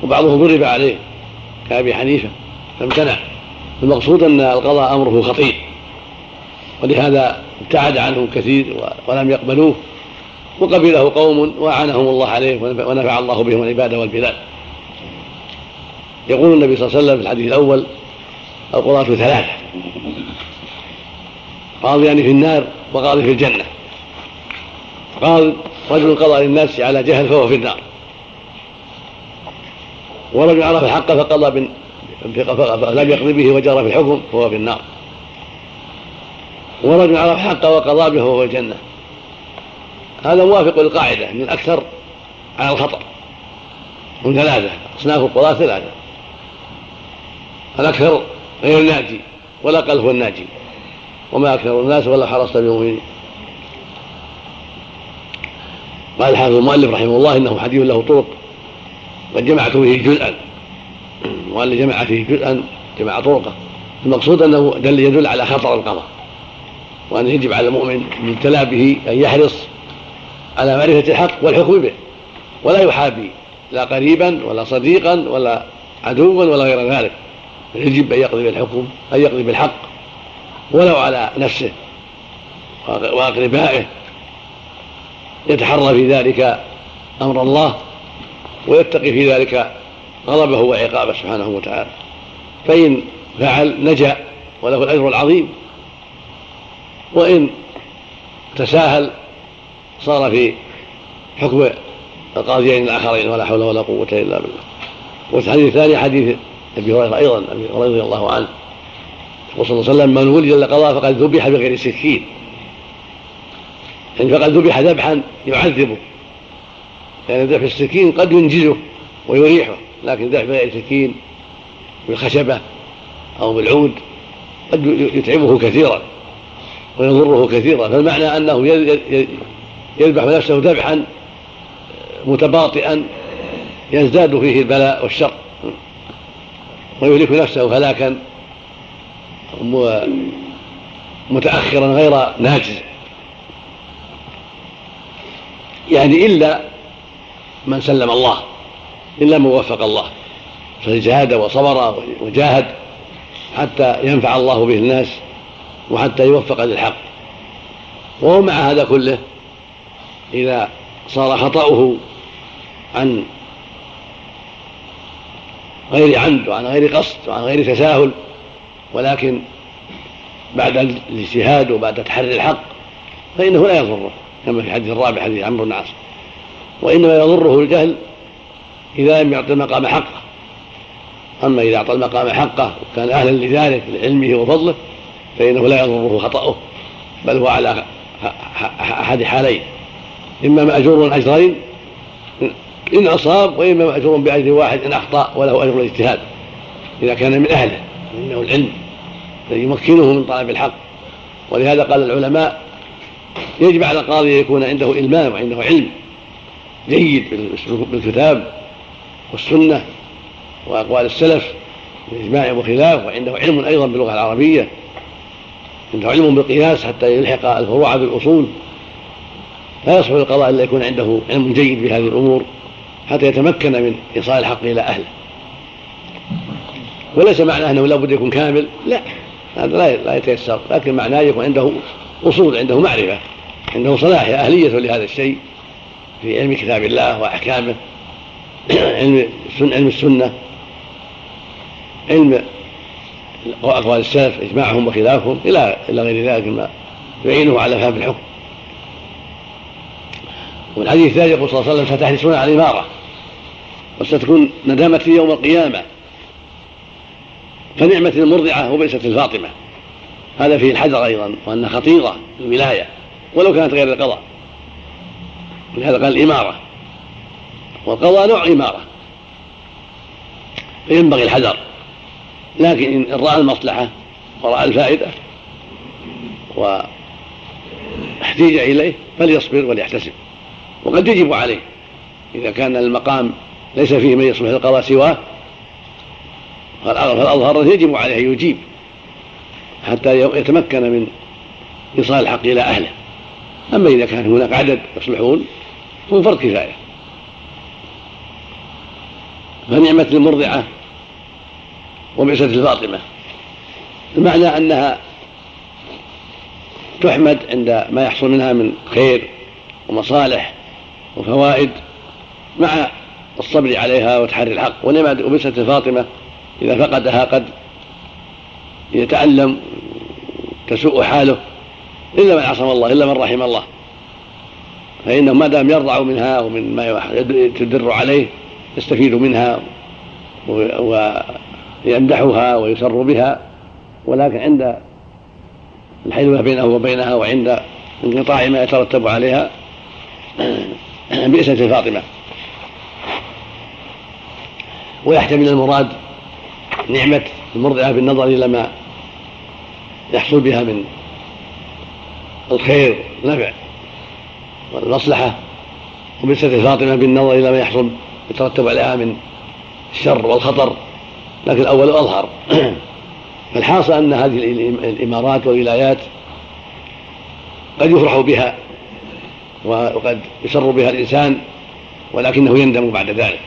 وبعضهم ضرب عليه كأبي حنيفة فامتنع. المقصود أن القضاء أمره خطير. ولهذا ابتعد عنه كثير ولم يقبلوه وقبله قوم وأعانهم الله عليه ونفع الله بهم العباد والبلاد. يقول النبي صلى الله عليه وسلم في الحديث الأول القضاة ثلاثة. قاضي يعني في النار وقاضي في الجنة. قال رجل قضى للناس على جهل فهو في النار. ورجل عرف الحق فقضى فلم يقضي به وجرى في الحكم فهو في النار. ورجل عرف الحق وقضى به فهو في الجنة. هذا موافق للقاعدة من الأكثر على الخطر هم ثلاثة. أصناف القضاة ثلاثة. الأكثر غير الناجي والأقل هو الناجي. وما أكثر الناس ولا حرصت بمؤمنين. قال الحافظ المؤلف رحمه الله إنه حديث له طرق قد جمعت فيه جزءا. وأن جمع فيه جزءا جمع طرقه. المقصود أنه دل يدل على خطر القضاء وأن يجب على المؤمن من به أن يحرص على معرفة الحق والحكم به ولا يحابي لا قريبا ولا صديقا ولا عدوا ولا غير ذلك. يجب أن يقضي بالحكم أن يقضي بالحق ولو على نفسه وأقربائه. يتحرى في ذلك أمر الله ويتقي في ذلك غضبه وعقابه سبحانه وتعالى. فإن فعل نجا وله الأجر العظيم. وإن تساهل صار في حكم القاضيين الآخرين ولا حول ولا قوة إلا بالله. والحديث الثاني حديث أبي هريرة أيضا أبي هريرة رضي الله عنه. يقول صلى الله عليه وسلم من ولي القضاء فقد ذبح بغير سكين. يعني فقد ذبح ذبحا يعذبه. يعني ذبح السكين قد ينجزه ويريحه لكن ذبح بغير سكين بالخشبة أو بالعود قد يتعبه كثيرا ويضره كثيرا. فالمعنى أنه يذبح نفسه ذبحا متباطئا يزداد فيه البلاء والشر. ويهلك نفسه هلاكا متأخرا غير ناجز. يعني إلا من سلم الله إلا من وفق الله. فجاهد وصبر وجاهد حتى ينفع الله به الناس وحتى يوفق للحق وهو مع هذا كله إذا صار خطأه عن غير عمد وعن غير قصد وعن غير تساهل ولكن بعد الاجتهاد وبعد تحري الحق فإنه لا يضره كما في الحديث الرابع حديث عمرو بن عاص وإنما يضره الجهل إذا لم يعطي المقام حقه. أما إذا أعطى المقام حقه وكان أهلا لذلك لعلمه وفضله فإنه لا يضره خطأه بل هو على أحد حالين. إما مأجور أجرين إن أصاب وإما مأجور بأجر واحد إن أخطأ وله أجر الاجتهاد. إذا كان من أهله إنه العلم الذي يمكنه من طلب الحق. ولهذا قال العلماء يجب على القاضي أن يكون عنده إلمام وعنده علم جيد بالكتاب والسنة وأقوال السلف بإجماع وخلاف وعنده علم أيضا باللغة العربية. عنده علم بالقياس حتى يلحق الفروع بالأصول. لا يصح للقضاء إلا يكون عنده علم جيد بهذه الأمور. حتى يتمكن من إيصال الحق إلى أهله. وليس معناه أنه لابد يكون كامل. لا هذا لا لا يتيسر. لكن معناه يكون عنده أصول عنده معرفة عنده صلاح أهلية لهذا الشيء في علم كتاب الله وأحكامه [CLEARS THROAT] علم علم السنة علم أقوال السلف إجماعهم وخلافهم إلى إلى غير ذلك مما يعينه على فهم الحكم. والحديث الثاني يقول صلى الله عليه وسلم ستحرصون على الإمارة. وستكون ندامة يوم القيامة. فنعمة المرضعة وبئست الفاطمة. هذا فيه الحذر أيضا وأنها خطيرة الولاية ولو كانت غير القضاء. ولهذا قال الإمارة. والقضاء نوع إمارة. فينبغي الحذر. لكن إن رأى المصلحة ورأى الفائدة واحتيج إليه فليصبر وليحتسب. وقد يجب عليه. إذا كان المقام ليس فيه من يصلح القضاء سواه. فالأظهر يجب عليه أن يجيب حتى يتمكن من إيصال الحق إلى أهله. أما إذا كان هناك عدد يصلحون فهو فرض كفاية. فنعمة المرضعة وبعثة الفاطمة. المعنى أنها تحمد عند ما يحصل منها من خير ومصالح وفوائد مع الصبر عليها وتحري الحق. ونعمة وبعثة الفاطمة إذا فقدها قد يتألم تسوء حاله إلا من عصم الله إلا من رحم الله. فإنه ما دام يرضع منها ومن ما تدر عليه يستفيد منها ويمدحها ويسر بها. ولكن عند الحيلة بينه وبينها وعند انقطاع ما يترتب عليها [CLEARS THROAT] بئسة فاطمة. ويحتمل المراد نعمة المرضعة بالنظر إلى ما يحصل بها من الخير والنفع والمصلحة وبالسة فاطمة بالنظر إلى ما يحصل يترتب عليها من الشر والخطر لكن الأول أظهر [CLEARS THROAT] فالحاصل أن هذه الإمارات والولايات قد يفرح بها وقد يسر بها الإنسان ولكنه يندم بعد ذلك.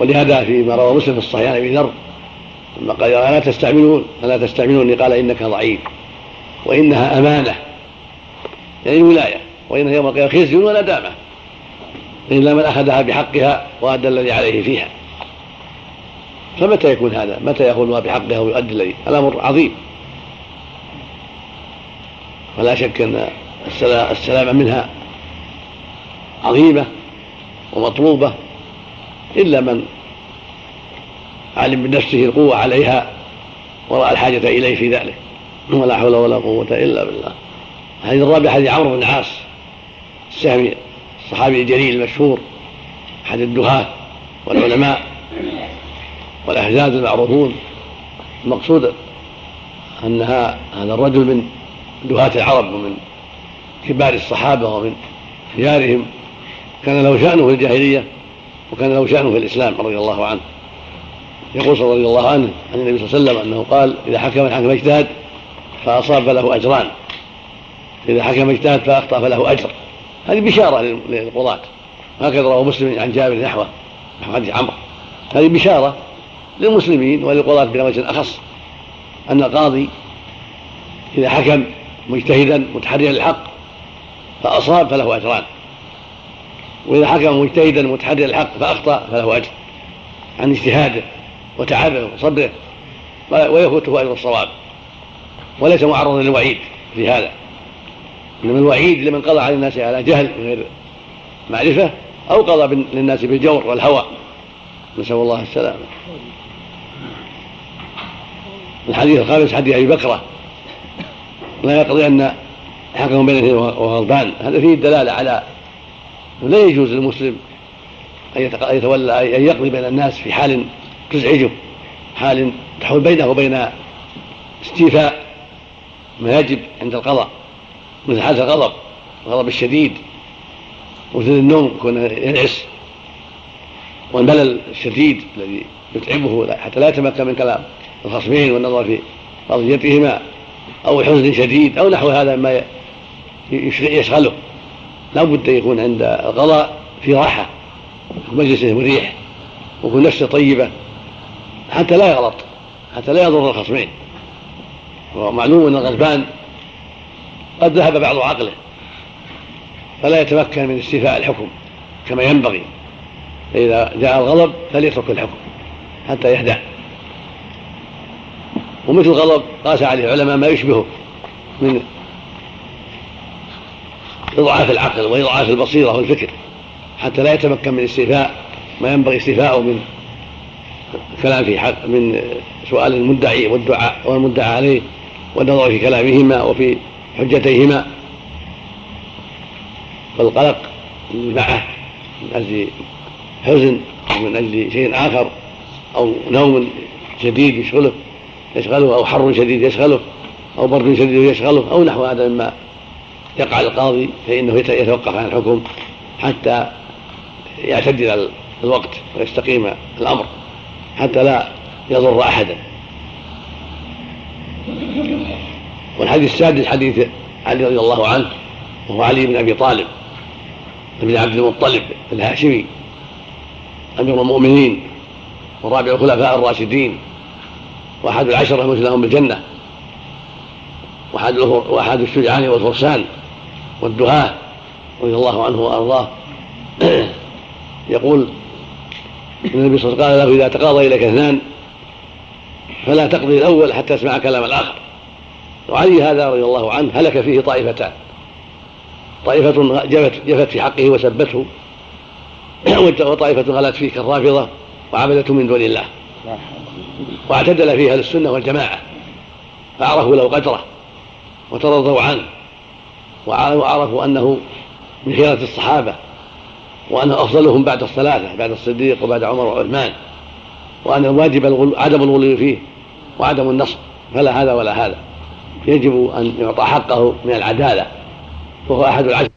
ولهذا فيما روى مسلم في الصحيح عن أبي ذر لما قال ألا تستعملون؟ ألا تستعملوني؟ قال إنك ضعيف وإنها أمانة يعني ولاية وان يوم القيامة خزي وندامه الا من أخذها بحقها وأدى الذي عليه فيها. فمتى يكون هذا؟ متى ما بحقها ويؤدي الذي؟ الأمر عظيم. ولا شك أن السلامة منها عظيمة ومطلوبة. إلا من علم بنفسه القوة عليها ورأى الحاجة إليه في ذلك. ولا حول ولا قوة إلا بالله. الحديث الرابع حديث عمرو بن العاص السهمي الصحابي الجليل المشهور أحد الدهاة والعلماء والأحزاب المعروفون. المقصود أنها هذا الرجل من دهاة العرب ومن كبار الصحابة ومن خيارهم. كان له شأنه في الجاهلية وكان له شأنه في الإسلام رضي الله عنه. يقول رضي الله عنه عن النبي صلى الله عليه وسلم أنه قال إذا حكم الحكم اجتهد فأصاب فله أجران. إذا حكم اجتهد فأخطأ فله أجر. هذه بشارة للقضاة. هكذا رواه مسلم عن جابر نحوه نحو حديث عمرو. هذه بشارة للمسلمين وللقضاة بوجه أخص. أن القاضي إذا حكم مجتهدا متحريا للحق فأصاب فله أجران. وإذا حكم مجتهدا متحريا الحق فأخطأ فله أجر. عن اجتهاده وتعبه وصبره ويفوته أجر الصواب. وليس معرضا للوعيد في هذا. إنما الوعيد لمن قضى على الناس على جهل من غير معرفة أو قضى للناس بالجور والهوى. نسأل الله السلامة. الحديث الخامس حديث أبي بكرة. لا يقضي أن حكم بين وغضبان هذا فيه الدلاله على لا يجوز للمسلم أن يتولى أن يقضي بين الناس في حال تزعجه حال تحول بينه وبين استيفاء ما يجب عند القضاء مثل حالة الغضب الغضب الشديد مثل النوم يكون ينعس والملل الشديد الذي يتعبه حتى لا يتمكن من كلام الخصمين والنظر في قضيتهما أو حزن شديد أو نحو هذا مما يشغله. لا بد يكون عند القضاء في راحة مجلسه مريح ويكون نفسه طيبة حتى لا يغلط حتى لا يضر الخصمين. ومعلوم ان الغضبان قد ذهب بعض عقله فلا يتمكن من استيفاء الحكم كما ينبغي. فإذا جاء الغضب فليترك الحكم حتى يهدأ. ومثل الغضب قاس عليه العلماء ما يشبهه من إضعاف العقل وإضعاف البصيرة والفكر حتى لا يتمكن من استيفاء ما ينبغي استيفاؤه من كلام في حق من سؤال المدعي والدعاء والمدعى عليه والنظر في كلامهما وفي حجتيهما. فالقلق معه من أجل حزن أو من أجل شيء آخر أو نوم شديد يشغله يشغله أو حر شديد يشغله أو برد شديد يشغله أو نحو هذا مما يقع القاضي فإنه يتوقف عن الحكم حتى يعتدل الوقت ويستقيم الأمر حتى لا يضر أحدا. والحديث السادس حديث علي رضي الله عنه وهو علي بن أبي طالب بن عبد المطلب الهاشمي أمير المؤمنين ورابع الخلفاء الراشدين وأحد العشرة المشهد لهم بالجنه وأحد وأحد الشجعان والفرسان. والدهاه رضي الله عنه وأرضاه. [CLEARS THROAT] يقول النبي صلى الله عليه وسلم قال له إذا تقاضى إليك اثنان فلا تقضي الأول حتى تسمع كلام الآخر. وعلي هذا رضي الله عنه هلك فيه طائفتان. طائفة جفت, جفت في حقه وسبته. [CLEARS THROAT] وطائفة غلت فيه كالرافضة وعبدته من دون الله. واعتدل فيها للسنة والجماعة. فعرفوا له قدره وترضوا عنه. وعرفوا أنه من خيرة الصحابة وأنه أفضلهم بعد الثلاثة بعد الصديق وبعد عمر وعثمان وأن الواجب عدم الغلو فيه وعدم النصر فلا هذا ولا هذا. يجب أن يعطى حقه من العدالة وهو أحد العشر